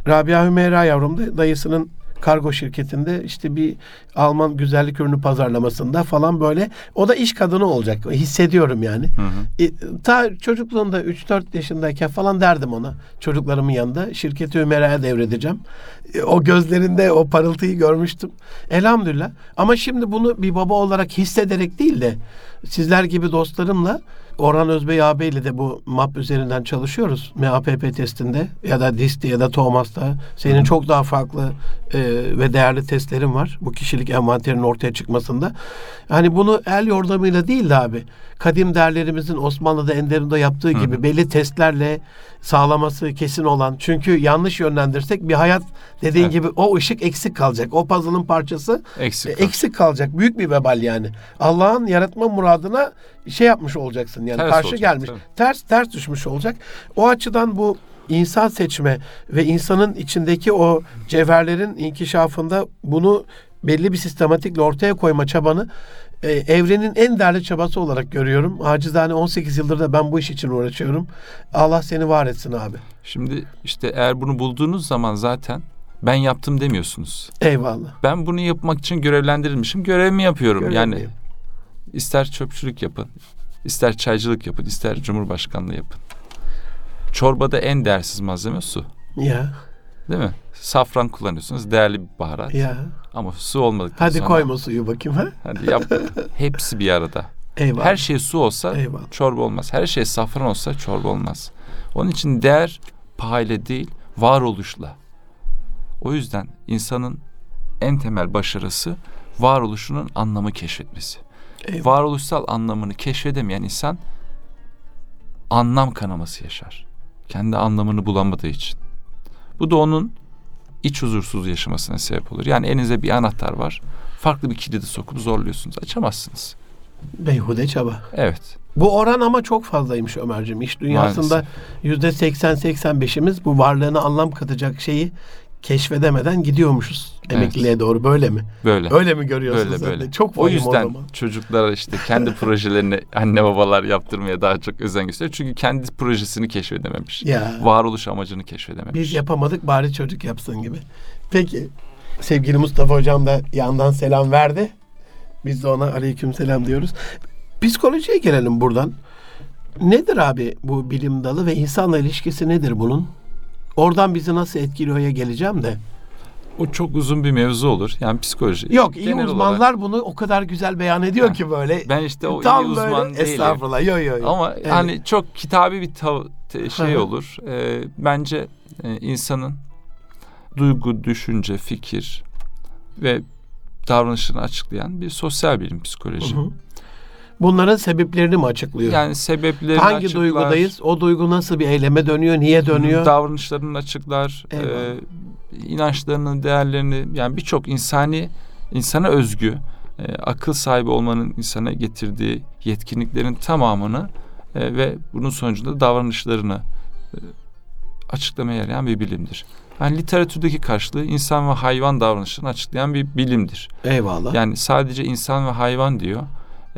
Rabia Hümeyra yavrum da dayısının kargo şirketinde işte bir Alman güzellik ürünü pazarlamasında falan böyle. O da iş kadını olacak. Hissediyorum yani. Hı hı. E, ta çocukluğunda 3-4 yaşındayken falan derdim ona. Çocuklarımın yanında. Şirketi Ömer'e devredeceğim. E, o gözlerinde o parıltıyı görmüştüm. Elhamdülillah. Ama şimdi bunu bir baba olarak hissederek değil de sizler gibi dostlarımla Orhan Özbey ağabeyle de bu MAP üzerinden çalışıyoruz. MAPP testinde ya da DIST'te ya da TOMAS'ta. Senin çok daha farklı e, ve değerli testlerin var. Bu kişilik envanterinin ortaya çıkmasında. Hani bunu el yordamıyla değil de abi. Kadim değerlerimizin Osmanlı'da Enderun'da yaptığı gibi belli testlerle sağlaması kesin olan. Çünkü yanlış yönlendirsek bir hayat dediğin Evet. gibi o ışık eksik kalacak. O puzzle'ın parçası Eksik. e, eksik kalacak. Büyük bir vebal yani. Allah'ın yaratma muradına şey yapmış olacaksın yani Ters karşı olacak, gelmiş. tabii. Ters ters düşmüş olacak. O açıdan bu insan seçme ve insanın içindeki o cevherlerin inkişafında bunu belli bir sistematikle ortaya koyma çabanı e, evrenin en değerli çabası olarak görüyorum. Acizane 18 yıldır da ben bu iş için uğraşıyorum. Allah seni var etsin abi. Şimdi işte eğer bunu bulduğunuz zaman zaten ben yaptım demiyorsunuz. Eyvallah. Ben bunu yapmak için görevlendirilmişim. Görevimi yapıyorum. Görevli. Yani ister çöpçülük yapın, ister çaycılık yapın, ister cumhurbaşkanlığı yapın. Çorbada en değersiz malzeme su. Ya Değil mi? Safran kullanıyorsunuz. Değerli bir baharat. ya. Ama su olmadıktan Hadi sonra... koyma suyu bakayım ha. Hadi yap. Hepsi bir arada. Eyvallah. Her şey su olsa Eyvallah. çorba olmaz. Her şey safran olsa çorba olmaz. Onun için değer pahayla değil, varoluşla. O yüzden insanın en temel başarısı varoluşunun anlamı keşfetmesi. Eyvallah. Varoluşsal anlamını keşfedemeyen insan anlam kanaması yaşar. Kendi anlamını bulamadığı için. Bu da onun iç huzursuz yaşamasına sebep olur. Yani elinize bir anahtar var. Farklı bir kilidi sokup zorluyorsunuz. Açamazsınız. Beyhude çaba. Evet. Bu oran ama çok fazlaymış Ömerciğim. İş dünyasında yüzde 80-85'imiz bu varlığına anlam katacak şeyi keşfedemeden gidiyormuşuz Evet. emekliliğe doğru. Böyle mi? Böyle. Öyle mi görüyorsun Böyle sen de? böyle. Çok o yüzden zaman. çocuklar işte kendi projelerini anne babalar yaptırmaya daha çok özen gösteriyor. Çünkü kendi projesini keşfedememiş. Ya. Varoluş amacını keşfedememiş. Biz yapamadık bari çocuk yapsın gibi. Peki sevgili Mustafa Hocam da yandan selam verdi. Biz de ona aleyküm selam diyoruz. Psikolojiye gelelim buradan. Nedir abi bu bilim dalı ve insanla ilişkisi nedir bunun? Oradan bizi nasıl etkiliyor'ya geleceğim de. O çok uzun bir mevzu olur. Yani psikoloji. Yok iyi Genel uzmanlar olarak- bunu o kadar güzel beyan ediyor Ha, ki böyle. ben işte o Tam iyi uzman böyle değilim. estağfurullah. Yo yo yo. Ama Evet. hani çok kitabi bir tav- te- şey olur. Ee, bence e, insanın duygu, düşünce, fikir ve davranışını açıklayan bir sosyal bilim psikoloji. Hı hı. Bunların sebeplerini mi açıklıyor? Yani sebeplerini Hangi açıklar. duygudayız? O duygu nasıl bir eyleme dönüyor? Niye dönüyor? Davranışlarını açıklar. Eyvallah. e, inançlarının değerlerini yani birçok insani insana özgü e, akıl sahibi olmanın insana getirdiği yetkinliklerin tamamını e, ve bunun sonucunda davranışlarını e, açıklamaya yarayan bir bilimdir. Yani literatürdeki karşılığı insan ve hayvan davranışlarını açıklayan bir bilimdir. Eyvallah. Yani sadece insan ve hayvan diyor.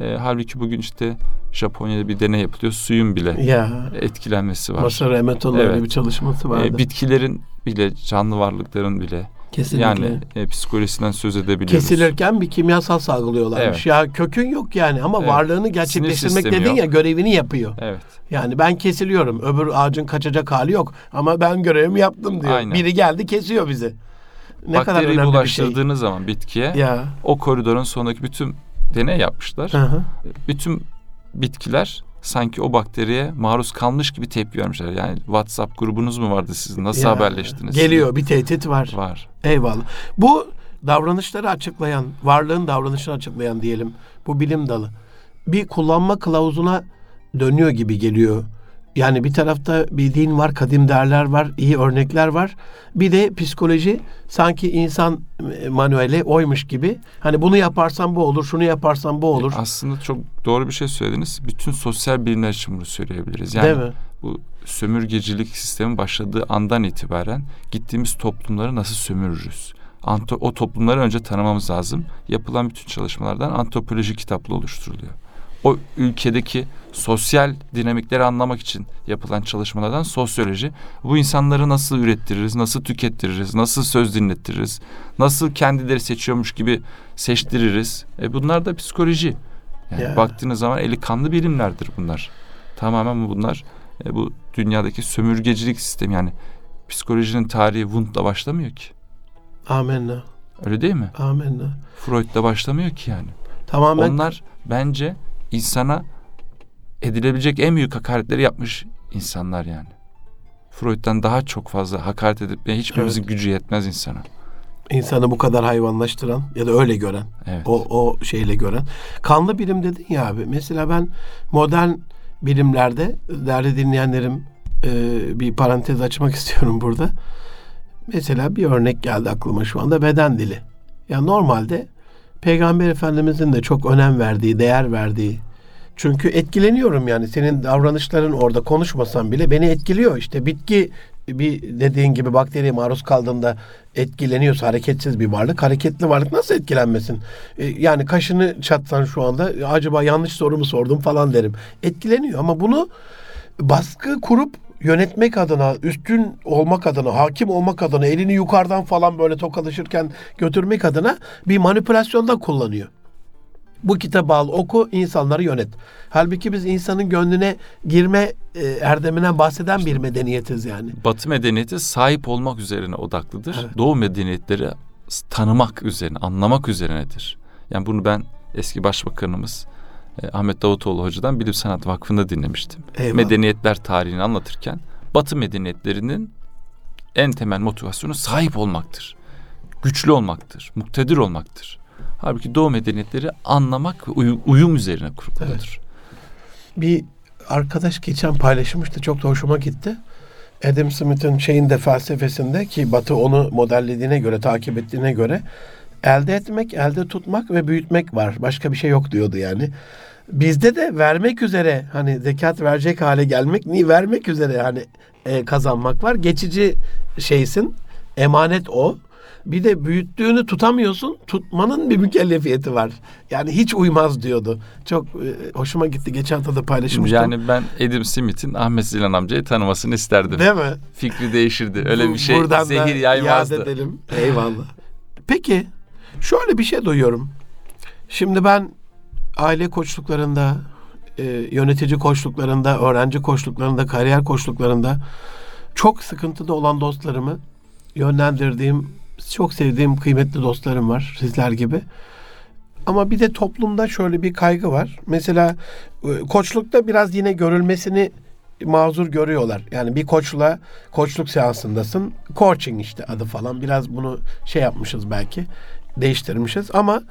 E, halbuki bugün işte Japonya'da bir deney yapılıyor. Suyun bile ya etkilenmesi var. Masar Emetoğlu'nun Evet. bir çalışması vardı. E, bitkilerin bile canlı varlıkların bile Kesinlikle. yani e, psikolojisinden söz edebiliyoruz. Kesilirken bir kimyasal salgılıyorlarmış. Evet. Ya kökün yok yani ama Evet. varlığını gerçekleştirmek dedin yok. ya görevini yapıyor. Evet. Yani ben kesiliyorum. Öbür ağacın kaçacak hali yok. Ama ben görevimi yaptım diyor. Aynen. Biri geldi kesiyor bizi. Ne kadar Bakteriyi önemli bir şey. bulaştırdığınız zaman bitkiye Ya. o koridorun sonundaki bütün deney yapmışlar. Hı hı. Bütün bitkiler sanki o bakteriye maruz kalmış gibi tepki vermişler. Yani WhatsApp grubunuz mu vardı sizin? Nasıl Ya. haberleştiniz? Geliyor bir tehdit var. Var. Eyvallah. Bu davranışları açıklayan, varlığın davranışını açıklayan diyelim. Bu bilim dalı. Bir kullanma kılavuzuna dönüyor gibi geliyor. Yani bir tarafta bir din var, kadim değerler var, iyi örnekler var. Bir de psikoloji sanki insan e, manueli oymuş gibi. Hani bunu yaparsan bu olur, şunu yaparsan bu olur. Aslında çok doğru bir şey söylediniz. Bütün sosyal bilimler için bunu söyleyebiliriz. Yani Değil mi? bu sömürgecilik sistemi başladığı andan itibaren gittiğimiz toplumları nasıl sömürürüz? Anto- o toplumları önce tanımamız lazım. Yapılan bütün çalışmalardan antropoloji kitaplı oluşturuluyor. O ülkedeki sosyal dinamikleri anlamak için yapılan çalışmalardan sosyoloji. Bu insanları nasıl ürettiririz, nasıl tükettiririz, nasıl söz dinlettiririz, nasıl kendileri seçiyormuş gibi seçtiririz. E bunlar da psikoloji. Yani Ya. baktığınız zaman eli kanlı bilimlerdir bunlar. Tamamen bunlar e, bu dünyadaki sömürgecilik sistemi yani psikolojinin tarihi Wundt'la başlamıyor ki. Amenna. Öyle değil mi? Amenna. Freud'la başlamıyor ki yani. Tamamen Onlar bence insana edilebilecek en büyük hakaretleri yapmış insanlar yani. Freud'dan daha çok fazla hakaret edip hiçbirimizin gücü yetmez insana. insanı bu kadar hayvanlaştıran ya da öyle gören. Evet. O, o şeyle gören. Kanlı bilim dedin ya abi. Mesela ben modern bilimlerde değerli dinleyenlerim e, bir parantez açmak istiyorum burada. Mesela bir örnek geldi aklıma şu anda beden dili. Ya normalde Peygamber Efendimizin de çok önem verdiği, değer verdiği. Çünkü etkileniyorum yani senin davranışların orada konuşmasan bile beni etkiliyor. İşte bitki bir dediğin gibi bakteriye maruz kaldığında etkileniyorsa hareketsiz bir varlık. Hareketli varlık nasıl etkilenmesin? E, yani kaşını çatsan şu anda "Ya acaba yanlış soru mu sordum falan derim. Etkileniyor ama bunu baskı kurup yönetmek adına, üstün olmak adına, hakim olmak adına, elini yukarıdan falan böyle tokalaşırken götürmek adına bir manipülasyonda kullanıyor. Bu kitabı al, oku, insanları yönet. Halbuki biz insanın gönlüne girme e, erdeminden bahseden bir medeniyetiz yani. Batı medeniyeti sahip olmak üzerine odaklıdır. Evet. Doğu medeniyetleri tanımak üzerine, anlamak üzerinedir. Yani bunu ben eski başbakanımız e, Ahmet Davutoğlu Hoca'dan Bilim Sanat Vakfı'nda dinlemiştim. Eyvallah. Medeniyetler tarihini anlatırken Batı medeniyetlerinin en temel motivasyonu sahip olmaktır. Güçlü olmaktır, muktedir olmaktır. Halbuki Doğu medeniyetleri anlamak ve uyu- uyum üzerine kuruludur. Bir arkadaş geçen paylaşmıştı çok da hoşuma gitti. Adam Smith'in şeyin de felsefesinde ki Batı onu modellediğine göre, takip ettiğine göre elde etmek, elde tutmak ve büyütmek var. Başka bir şey yok diyordu yani. Bizde de vermek üzere hani zekat verecek hale gelmek, ni vermek üzere hani e, kazanmak var. Geçici şeysin, emanet o. Bir de büyüttüğünü tutamıyorsun. Tutmanın bir mükellefiyeti var. Yani hiç uymaz diyordu. Çok e, hoşuma gitti. Geçen hafta da paylaşmıştım. Yani ben Edim Smith'in Ahmet Zilan amcayı tanımasını isterdim. Değil mi? Fikri değişirdi. Öyle bir şey Buradan da zehir yaymazdı. edelim. Eyvallah. Peki şöyle bir şey duyuyorum. Şimdi ben aile koçluklarında, e, yönetici koçluklarında, öğrenci koçluklarında, kariyer koçluklarında çok sıkıntıda olan dostlarımı yönlendirdiğim, çok sevdiğim kıymetli dostlarım var sizler gibi. Ama bir de toplumda şöyle bir kaygı var. Mesela e, koçlukta biraz yine görülmesini mazur görüyorlar. Yani bir koçla koçluk seansındasın. Coaching işte adı falan. Biraz bunu şey yapmışız belki. Değiştirmişiz ama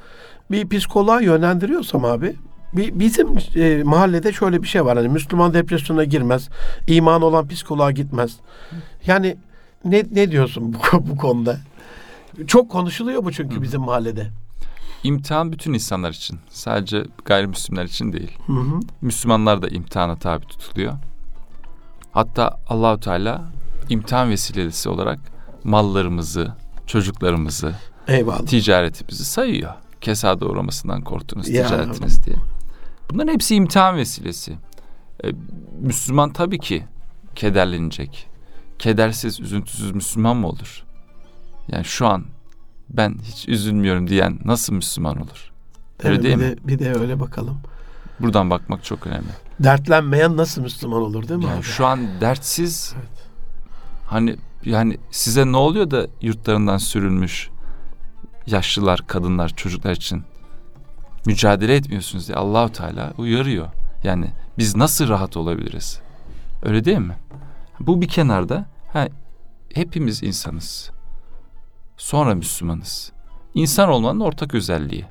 bir psikoloğa yönlendiriyorsam abi bizim e, mahallede şöyle bir şey var. Hani Müslüman depresyona girmez. iman olan psikoloğa gitmez. Yani ne ne diyorsun bu, bu konuda? Çok konuşuluyor bu çünkü bizim mahallede. İmtihan bütün insanlar için. Sadece gayrimüslimler için değil. Hı hı. Müslümanlar da imtihana tabi tutuluyor. Hatta Allahu Teala imtihan vesilesi olarak mallarımızı, çocuklarımızı, Eyvallah. ticaretimizi sayıyor. Kesada uğramasından korktunuz Ya. ticaretiniz diye. Bunların hepsi imtihan vesilesi. Ee, Müslüman tabii ki kederlenecek. Kedersiz, üzüntüsüz Müslüman mı olur? Yani şu an ben hiç üzülmüyorum diyen nasıl Müslüman olur? Öyle Evet, değil bir mi? De, bir de öyle bakalım. Buradan bakmak çok önemli. Dertlenmeyen nasıl Müslüman olur değil mi Yani abi? şu an dertsiz hani yani size ne oluyor da yurtlarından sürülmüş yaşlılar, kadınlar, çocuklar için mücadele etmiyorsunuz diye Allahu Teala uyarıyor. Yani biz nasıl rahat olabiliriz? Öyle değil mi? Bu bir kenarda ha, hepimiz insanız. Sonra Müslümanız. İnsan olmanın ortak özelliği.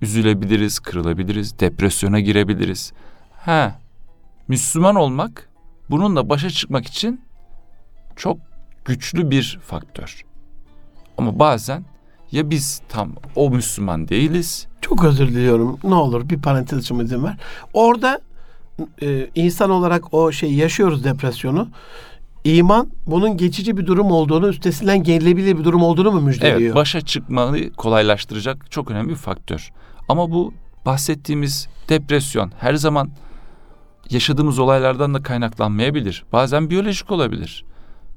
Üzülebiliriz, kırılabiliriz, depresyona girebiliriz. Ha, Müslüman olmak bununla başa çıkmak için çok güçlü bir faktör. Ama bazen ya biz tam o Müslüman değiliz. Çok özür diliyorum. Ne olur bir parantez için izin ver. Orada e, insan olarak o şeyi yaşıyoruz depresyonu. İman bunun geçici bir durum olduğunu, üstesinden gelinebilir bir durum olduğunu mu müjdeliyor? Evet, başa çıkmayı kolaylaştıracak çok önemli bir faktör. Ama bu bahsettiğimiz depresyon her zaman yaşadığımız olaylardan da kaynaklanmayabilir. Bazen biyolojik olabilir.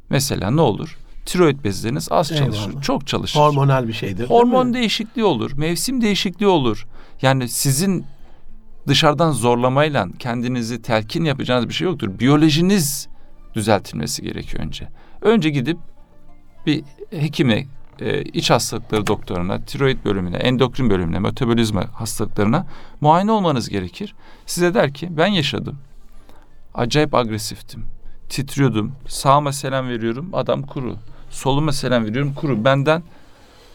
Mesela ne olur? Tiroid bezleriniz az çalışır, Eyvallah. çok çalışır. Hormonal bir şeydir. Hormon değişikliği olur, mevsim değişikliği olur. Yani sizin dışarıdan zorlamayla kendinizi telkin yapacağınız bir şey yoktur. Biyolojiniz düzeltilmesi gerekiyor önce. Önce gidip bir hekime, e, iç hastalıkları doktoruna, tiroid bölümüne, endokrin bölümüne, metabolizma hastalıklarına muayene olmanız gerekir. Size der ki ben yaşadım. Acayip agresiftim. Titriyordum. Sağıma selam veriyorum. Adam kuru. Soluma selam veriyorum. Kuru. Benden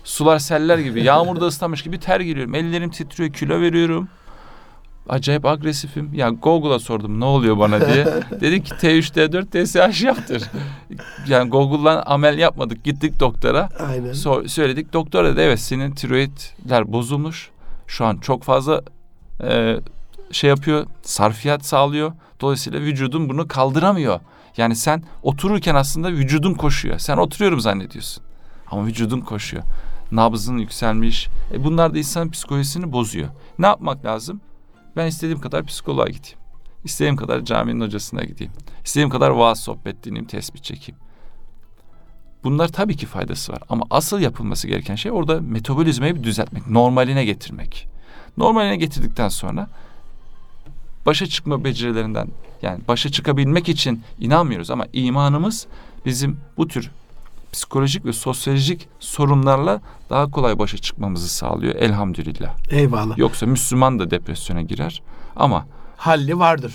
sular seller gibi, yağmurda ıslamış gibi ter giriyorum. Ellerim titriyor, kilo veriyorum. Acayip agresifim. Ya Google'a sordum ne oluyor bana diye. Dedi ki T3, T4, TSH yaptır. Yani Google'dan amel yapmadık. Gittik doktora. Aynen. So- söyledik. Doktor dedi evet senin tiroidler bozulmuş. Şu an çok fazla e, şey yapıyor, sarfiyat sağlıyor. Dolayısıyla vücudun bunu kaldıramıyor. Yani sen otururken aslında vücudun koşuyor. Sen oturuyorum zannediyorsun. Ama vücudun koşuyor. Nabzın yükselmiş. E bunlar da insanın psikolojisini bozuyor. Ne yapmak lazım? Ben istediğim kadar psikoloğa gideyim. İstediğim kadar caminin hocasına gideyim. İstediğim kadar vaaz sohbet dinleyeyim, tespit çekeyim. Bunlar tabii ki faydası var. Ama asıl yapılması gereken şey orada metabolizmayı bir düzeltmek, normaline getirmek. Normaline getirdikten sonra başa çıkma becerilerinden yani başa çıkabilmek için inanmıyoruz ama imanımız bizim bu tür psikolojik ve sosyolojik sorunlarla daha kolay başa çıkmamızı sağlıyor elhamdülillah. Eyvallah. Yoksa Müslüman da depresyona girer ama Halli vardır.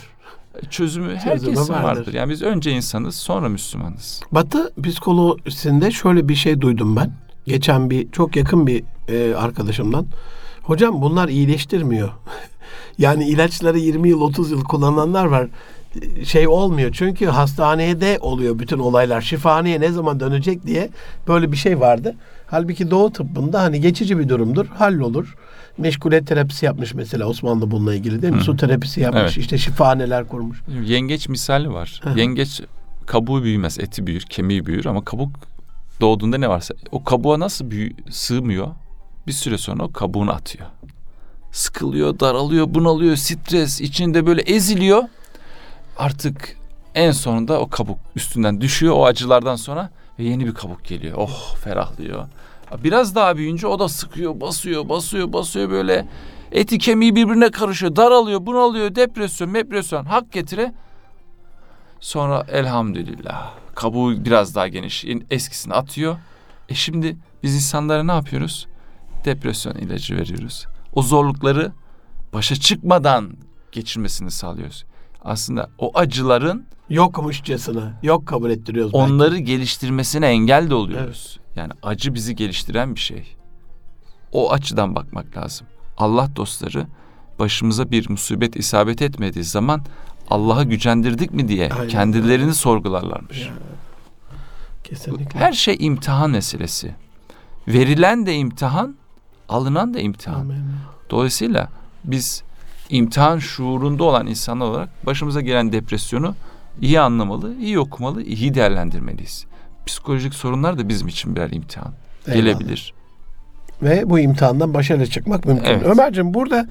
çözümü herkesin vardır. vardır. Yani biz önce insanız sonra Müslümanız. Batı psikolojisinde şöyle bir şey duydum ben. Geçen bir çok yakın bir e, arkadaşımdan. Hocam bunlar iyileştirmiyor. yani ilaçları 20 yıl 30 yıl kullananlar var. Şey olmuyor. Çünkü hastanede oluyor bütün olaylar. Şifaneye ne zaman dönecek diye böyle bir şey vardı. Halbuki doğu tıbbında hani geçici bir durumdur. Hallolur. Meşguliyet terapisi yapmış mesela Osmanlı bununla ilgili değil mi? Hı. Su terapisi yapmış. Evet. işte şifahaneler kurmuş. Yengeç misali var. Hı. Yengeç kabuğu büyümez, eti büyür, kemiği büyür ama kabuk doğduğunda ne varsa o kabuğa nasıl büyü, sığmıyor? Bir süre sonra o kabuğunu atıyor. Sıkılıyor, daralıyor, bunalıyor, stres, içinde böyle eziliyor. Artık en sonunda o kabuk üstünden düşüyor o acılardan sonra ve yeni bir kabuk geliyor. Oh ferahlıyor. Biraz daha büyüyünce o da sıkıyor, basıyor, basıyor, basıyor böyle. Eti kemiği birbirine karışıyor, daralıyor, bunalıyor, depresyon, depresyon, hak getire. Sonra elhamdülillah kabuğu biraz daha geniş, eskisini atıyor. E şimdi biz insanlara ne yapıyoruz? Depresyon ilacı veriyoruz. O zorlukları başa çıkmadan geçirmesini sağlıyoruz. Aslında o acıların Yokmuşçasına. Yok kabul ettiriyoruz. belki. onları geliştirmesine engel de oluyoruz. Yani acı bizi geliştiren bir şey. O açıdan bakmak lazım. Allah dostları başımıza bir musibet isabet etmediği zaman Allah'a gücendirdik mi diye Aynen. kendilerini sorgularlarmış. Ya. Kesinlikle. Her şey imtihan meselesi. Verilen de imtihan, alınan da imtihan. Amin. Dolayısıyla biz imtihan şuurunda olan insanlar olarak başımıza gelen depresyonu iyi anlamalı, iyi okumalı, iyi değerlendirmeliyiz. Psikolojik sorunlar da bizim için birer imtihan. Eyvallah. Gelebilir. Ve bu imtihandan başarılı çıkmak mümkün. Evet. Ömerciğim burada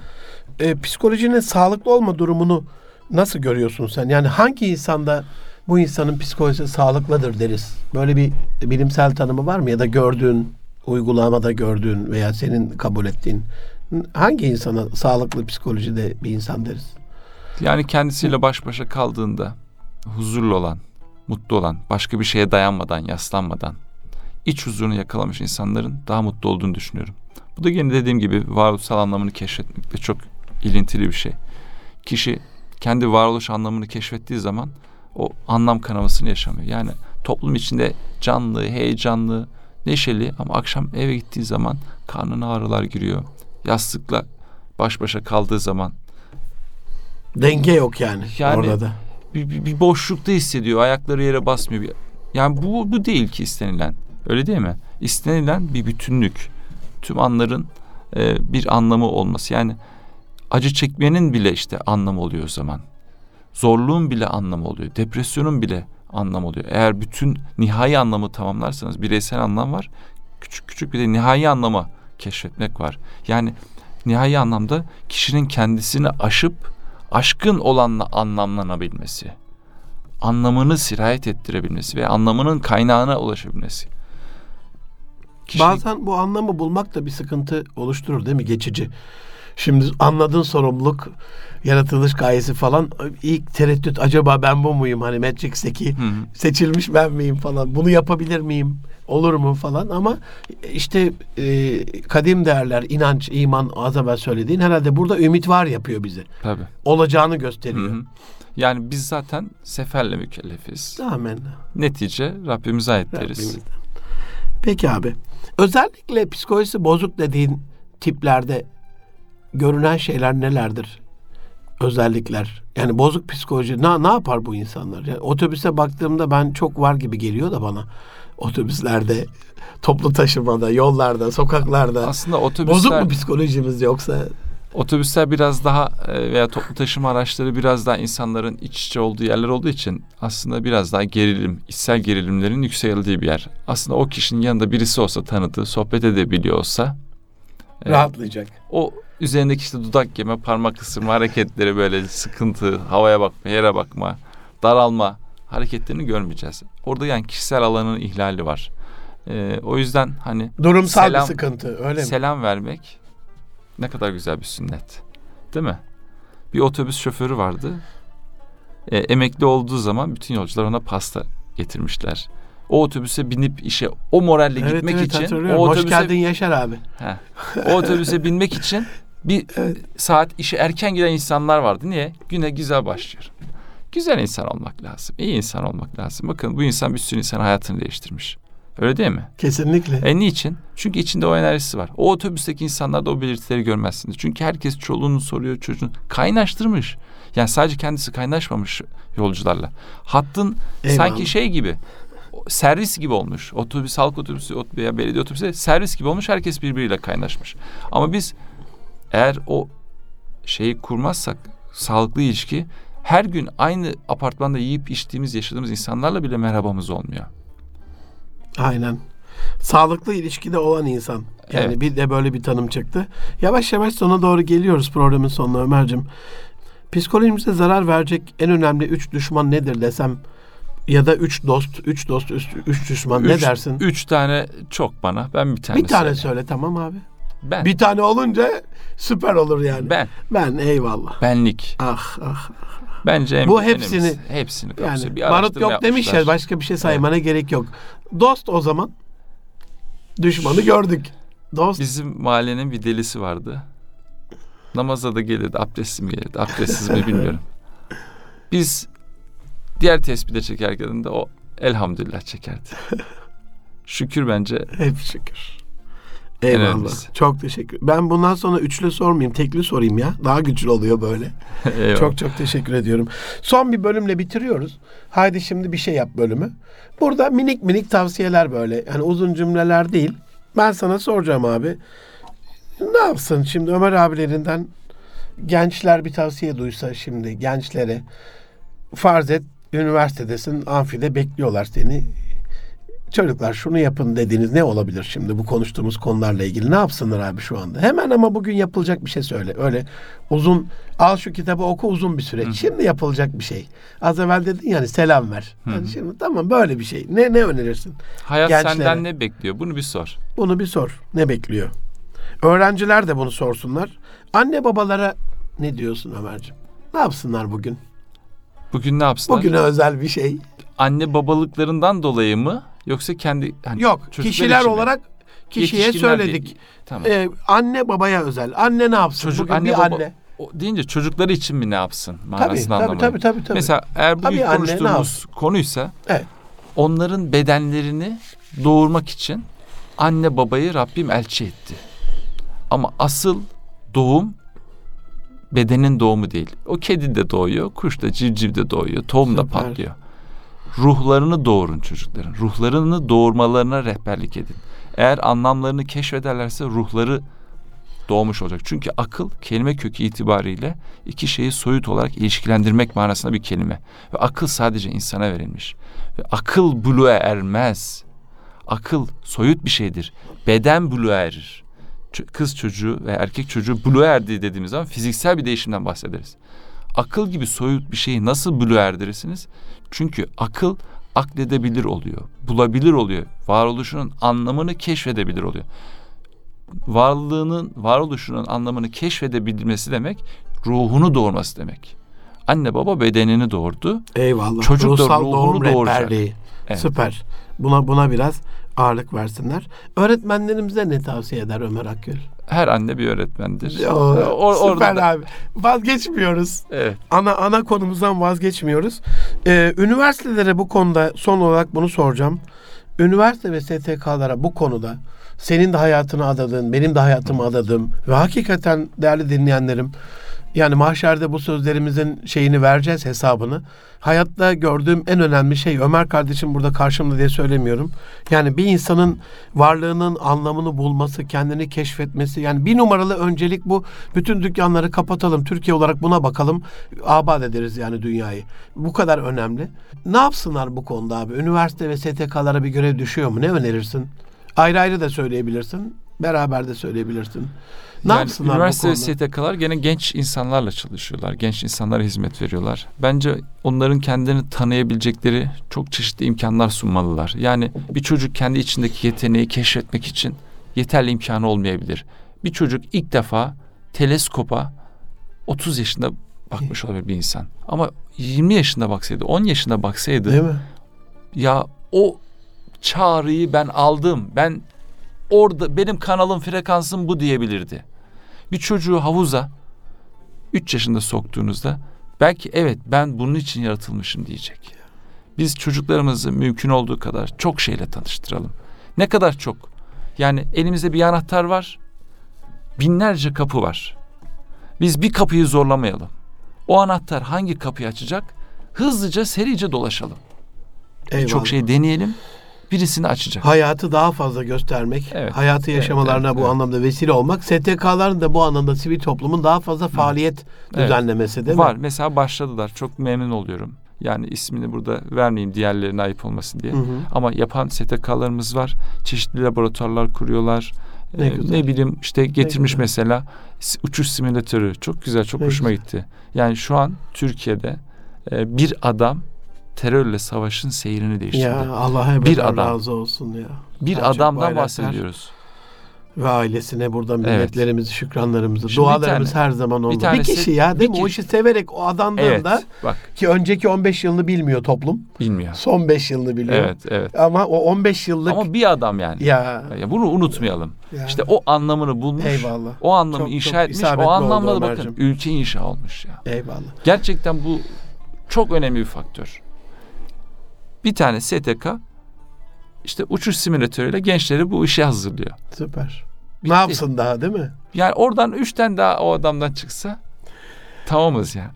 e, psikolojinin sağlıklı olma durumunu nasıl görüyorsun sen? Yani hangi insanda bu insanın psikolojisi sağlıklıdır deriz? Böyle bir bilimsel tanımı var mı? Ya da gördüğün, uygulamada gördüğün veya senin kabul ettiğin hangi insana sağlıklı psikolojide bir insan deriz? Yani kendisiyle baş başa kaldığında huzurlu olan, mutlu olan, başka bir şeye dayanmadan, yaslanmadan, iç huzurunu yakalamış insanların daha mutlu olduğunu düşünüyorum. Bu da yine dediğim gibi varoluşsal anlamını keşfetmekle çok ilintili bir şey. Kişi kendi varoluş anlamını keşfettiği zaman o anlam kanamasını yaşamıyor. Yani toplum içinde canlı, heyecanlı, neşeli ama akşam eve gittiği zaman karnına ağrılar giriyor. Yastıkla baş başa kaldığı zaman Denge yok yani, Yani- orada da. bir, bir, bir boşlukta hissediyor. Ayakları yere basmıyor. Yani bu bu değil ki istenilen. Öyle değil mi? İstenilen bir bütünlük. Tüm anların e, bir anlamı olması. Yani acı çekmenin bile işte anlamı oluyor o zaman. Zorluğun bile anlamı oluyor. Depresyonun bile anlamı oluyor. Eğer bütün nihai anlamı tamamlarsanız bireysel anlam var. Küçük küçük bir de nihai anlama keşfetmek var. Yani nihai anlamda kişinin kendisini aşıp aşkın olanla anlamlanabilmesi. Anlamını sirayet ettirebilmesi ve anlamının kaynağına ulaşabilmesi. Kişi- Bazen bu anlamı bulmak da bir sıkıntı oluşturur değil mi? Geçici. Şimdi anladığın sorumluluk, yaratılış gayesi falan ilk tereddüt acaba ben bu muyum? Hani Matrix'teki Hı hı. seçilmiş ben miyim falan. Bunu yapabilir miyim? Olur mu falan ama işte e, kadim değerler, inanç, iman az evvel söylediğin herhalde burada ümit var yapıyor bize. Tabii. Olacağını Hı gösteriyor. hı. Yani biz zaten seferle mükellefiz. Amin. Netice Rabbimize ait deriz. Peki abi. Özellikle psikolojisi bozuk dediğin tiplerde görünen şeyler nelerdir? Özellikler. Yani bozuk psikoloji ne, ne yapar bu insanlar? Yani otobüse baktığımda ben çok var gibi geliyor da bana. Otobüslerde, toplu taşımada, yollarda, sokaklarda. Aslında Bozuk otobüsler mu psikolojimiz yoksa? otobüsler biraz daha e, veya toplu taşıma araçları biraz daha insanların iç içe olduğu yerler olduğu için aslında biraz daha gerilim, içsel gerilimlerin yükseldiği bir yer. Aslında o kişinin yanında birisi olsa tanıdığı, sohbet edebiliyor olsa e, Rahatlayacak. o üzerindeki işte dudak yeme, parmak ısırma hareketleri böyle sıkıntı, havaya bakma, yere bakma, daralma hareketlerini görmeyeceğiz. Orada yani kişisel alanın ihlali var. Ee, o yüzden hani Durumsal Selam- bir sıkıntı öyle mi? selam vermek ne kadar güzel bir sünnet. Değil mi? Bir otobüs şoförü vardı. Ee, emekli olduğu zaman bütün yolcular ona pasta getirmişler. O otobüse binip işe o moralle Evet, gitmek evet, için o Hoş otobüse geldin Yaşar abi. He. O otobüse binmek için bir saat işe erken giden insanlar vardı. Niye? Güne güzel başlıyor. Güzel insan olmak lazım. iyi insan olmak lazım. Bakın bu insan bir sürü insan hayatını değiştirmiş. Öyle değil mi? Kesinlikle. E niçin? Çünkü içinde o enerjisi var. O otobüsteki insanlarda o belirtileri görmezsiniz. Çünkü herkes çoluğunu soruyor çocuğun. Kaynaştırmış. Yani sadece kendisi kaynaşmamış yolcularla. Hattın Eyvallah. sanki şey gibi servis gibi olmuş. Otobüs, halk otobüsü ot- veya belediye otobüsü servis gibi olmuş. Herkes birbiriyle kaynaşmış. Ama biz eğer o şeyi kurmazsak sağlıklı ilişki her gün aynı apartmanda yiyip içtiğimiz, yaşadığımız insanlarla bile merhabamız olmuyor. Aynen. Sağlıklı ilişkide olan insan. Yani Evet. bir de böyle bir tanım çıktı. Yavaş yavaş sona doğru geliyoruz programın sonuna Ömer'cim. Psikolojimize zarar verecek en önemli üç düşman nedir desem ya da üç dost, üç dost, üç, üç düşman ne Üç- dersin? Üç tane çok bana. Ben bir tane bir tane söyleyeyim. söyle tamam abi. Ben. Bir tane olunca süper olur yani. Ben. Ben eyvallah. Benlik. Ah ah. Bence en Bu hepsini- önemlisi. hepsini. Yani Bir barut yok demiş ya yapmışlar. başka bir şey saymana gerek yok. Dost o zaman. Düşmanı gördük. Dost Bizim mahallenin bir delisi vardı. Namaza da gelirdi. Abdestsiz mi gelirdi? Abdestsiz mi bilmiyorum. Biz diğer tesbihde çekerken de o elhamdülillah çekerdi. Şükür bence Hep şükür. Eyvallah. önemlisi. Çok teşekkür. Ben bundan sonra üçlü sormayayım, tekli sorayım ya. Daha güçlü oluyor böyle. Çok çok teşekkür ediyorum. Son bir bölümle bitiriyoruz. Haydi şimdi bir şey yap bölümü. Burada minik minik tavsiyeler böyle. Yani uzun cümleler değil. Ben sana soracağım abi. Ne yapsın şimdi Ömer abilerinden gençler bir tavsiye duysa şimdi gençlere farz et üniversitedesin amfide bekliyorlar seni. Çocuklar şunu yapın dediğiniz ne olabilir şimdi bu konuştuğumuz konularla ilgili? Ne yapsınlar abi şu anda? Hemen ama bugün yapılacak bir şey söyle. Öyle uzun al şu kitabı oku uzun bir süreç. Şimdi yapılacak bir şey. Az evvel dedin yani selam ver. Yani şimdi tamam böyle bir şey. Ne ne önerirsin? Hayat gençlere. senden ne bekliyor? Bunu bir sor. Bunu bir sor. Ne bekliyor? Öğrenciler de bunu sorsunlar. Anne babalara ne diyorsun Ömerciğim? Ne yapsınlar bugün? Bugün ne yapsınlar? Bugüne özel bir şey. Anne babalıklarından dolayı mı? Yoksa kendi hani Yok. Kişiler için mi? olarak kişiye Yetişkinler söyledik. değil. Tamam. Ee, anne babaya özel. Anne ne yapsın? Çocuk Bugün anne bir baba anne. o deyince çocukları için mi ne yapsın Tabii manasını tabii, anlamadım. tabii tabii tabii. Mesela eğer bugün Tabii anne, ne konuştuğumuz konuysa Evet. onların bedenlerini doğurmak için anne babayı Rabbim elçi etti. Ama asıl doğum bedenin doğumu değil. O kedi de doğuyor, kuş da civciv de doğuyor, tohum da Süper. patlıyor. Ruhlarını doğurun çocukların. Ruhlarını doğurmalarına rehberlik edin. Eğer anlamlarını keşfederlerse ruhları doğmuş olacak. Çünkü akıl kelime kökü itibariyle iki şeyi soyut olarak ilişkilendirmek manasında bir kelime. Ve akıl sadece insana verilmiş. Ve akıl buluğa ermez. Akıl soyut bir şeydir. Beden buluğa erir. Kız çocuğu ve erkek çocuğu buluğa erdi dediğimiz zaman fiziksel bir değişimden bahsederiz. Akıl gibi soyut bir şeyi nasıl buluğa erdirirsiniz? Çünkü akıl akledebilir oluyor, bulabilir oluyor, varoluşunun anlamını keşfedebilir oluyor. Varlığının, varoluşunun anlamını keşfedebilmesi demek, ruhunu doğurması demek. Anne baba bedenini doğurdu. Eyvallah. Çocuk da Ruhsal ruhunu doğum doğuracak. Evet. Süper. Buna buna biraz ağırlık versinler. Öğretmenlerimize ne tavsiye eder Ömer Akgül? Her anne bir öğretmendir. O, O- süper orada da- abi. Vazgeçmiyoruz. Evet. Ana ana konumuzdan vazgeçmiyoruz. Ee, üniversitelere bu konuda son olarak bunu soracağım. Üniversite ve STK'lara bu konuda senin de hayatını adadığın, benim de hayatımı adadığım ve hakikaten değerli dinleyenlerim yani mahşerde bu sözlerimizin şeyini vereceğiz hesabını. Hayatta gördüğüm en önemli şey Ömer kardeşim burada karşımda diye söylemiyorum. Yani bir insanın varlığının anlamını bulması, kendini keşfetmesi. Yani bir numaralı öncelik bu. Bütün dükkanları kapatalım. Türkiye olarak buna bakalım. Abad ederiz yani dünyayı. Bu kadar önemli. Ne yapsınlar bu konuda abi? Üniversite ve STK'lara bir görev düşüyor mu? Ne önerirsin? Ayrı ayrı da söyleyebilirsin. Beraber de söyleyebilirsin. Ne yani yapsınlar üniversite konuda? STK'lar gene genç insanlarla çalışıyorlar. Genç insanlara hizmet veriyorlar. Bence onların kendini tanıyabilecekleri çok çeşitli imkanlar sunmalılar. Yani bir çocuk kendi içindeki yeteneği keşfetmek için yeterli imkanı olmayabilir. Bir çocuk ilk defa teleskopa 30 yaşında bakmış olabilir bir insan. Ama 20 yaşında baksaydı, 10 yaşında baksaydı Değil mi? ya o çağrıyı ben aldım. Ben orada benim kanalım frekansım bu diyebilirdi. Bir çocuğu havuza 3 yaşında soktuğunuzda belki evet ben bunun için yaratılmışım diyecek. Biz çocuklarımızı mümkün olduğu kadar çok şeyle tanıştıralım. Ne kadar çok? Yani elimizde bir anahtar var. Binlerce kapı var. Biz bir kapıyı zorlamayalım. O anahtar hangi kapıyı açacak? Hızlıca serice dolaşalım. Birçok şey deneyelim. Birisini açacak. Hayatı daha fazla göstermek, Evet. hayatı yaşamalarına evet, bu evet. anlamda vesile olmak, STK'ların da bu anlamda sivil toplumun daha fazla faaliyet Evet. düzenlemesi değil Var. mi? Mesela başladılar. Çok memnun oluyorum. Yani ismini burada vermeyeyim diğerlerine ayıp olmasın diye. Hı hı. Ama yapan STK'larımız var. Çeşitli laboratuvarlar kuruyorlar. Ne Ee, güzel. ne bileyim işte getirmiş güzel. mesela uçuş simülatörü. Çok güzel, çok Ne hoşuma güzel. gitti. Yani şu an Türkiye'de e, bir adam terörle savaşın seyrini değiştirdi. Ya Allah Bir bir adam. razı olsun ya. bir Selçuk adamdan bahsediyoruz. Ve ailesine buradan Evet. minnetlerimizi, şükranlarımızı, Şimdi bir dualarımız tane- her zaman bir oldu. Bir, tanesi- kişi ya değil bir mi? O kişi- işi severek o Evet. adandığında Bak ki önceki 15 yılını bilmiyor toplum. bilmiyor. Son 5 yılını biliyor. Evet, evet. Ama o 15 yıllık Ama bir adam yani. ya, Ya bunu unutmayalım. ya. İşte o anlamını bulmuş. eyvallah. O anlamı Çok- inşa çok etmiş. O anlamda da bakın ülke inşa olmuş ya. Eyvallah. Gerçekten bu çok önemli bir faktör. Bir tane STK işte uçuş simülatörüyle gençleri bu işe hazırlıyor. Süper. Bitti. Ne yapsın daha değil mi? Yani oradan üçten daha o adamdan çıksa tamamız ya.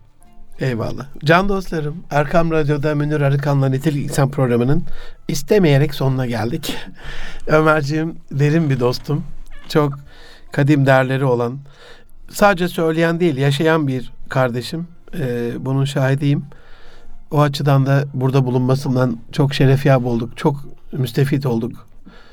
Eyvallah. Can dostlarım, Erkam Radyo'da Münir Arıkan'la Nitelik İnsan programının istemeyerek sonuna geldik. Ömerciğim derin bir dostum. Çok kadim değerleri olan, sadece söyleyen değil, yaşayan bir kardeşim. Ee, bunun şahidiyim. O açıdan da burada bulunmasından çok şerefyab olduk. Çok müstefit olduk.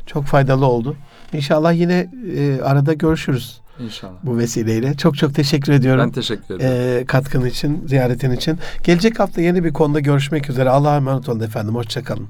Çok faydalı oldu. İnşallah yine e, arada görüşürüz İnşallah. bu vesileyle. Çok çok teşekkür ediyorum Ben teşekkür ederim. e, katkın için, ziyaretin için. Gelecek hafta yeni bir konuda görüşmek üzere. Allah'a emanet olun efendim. Hoşçakalın.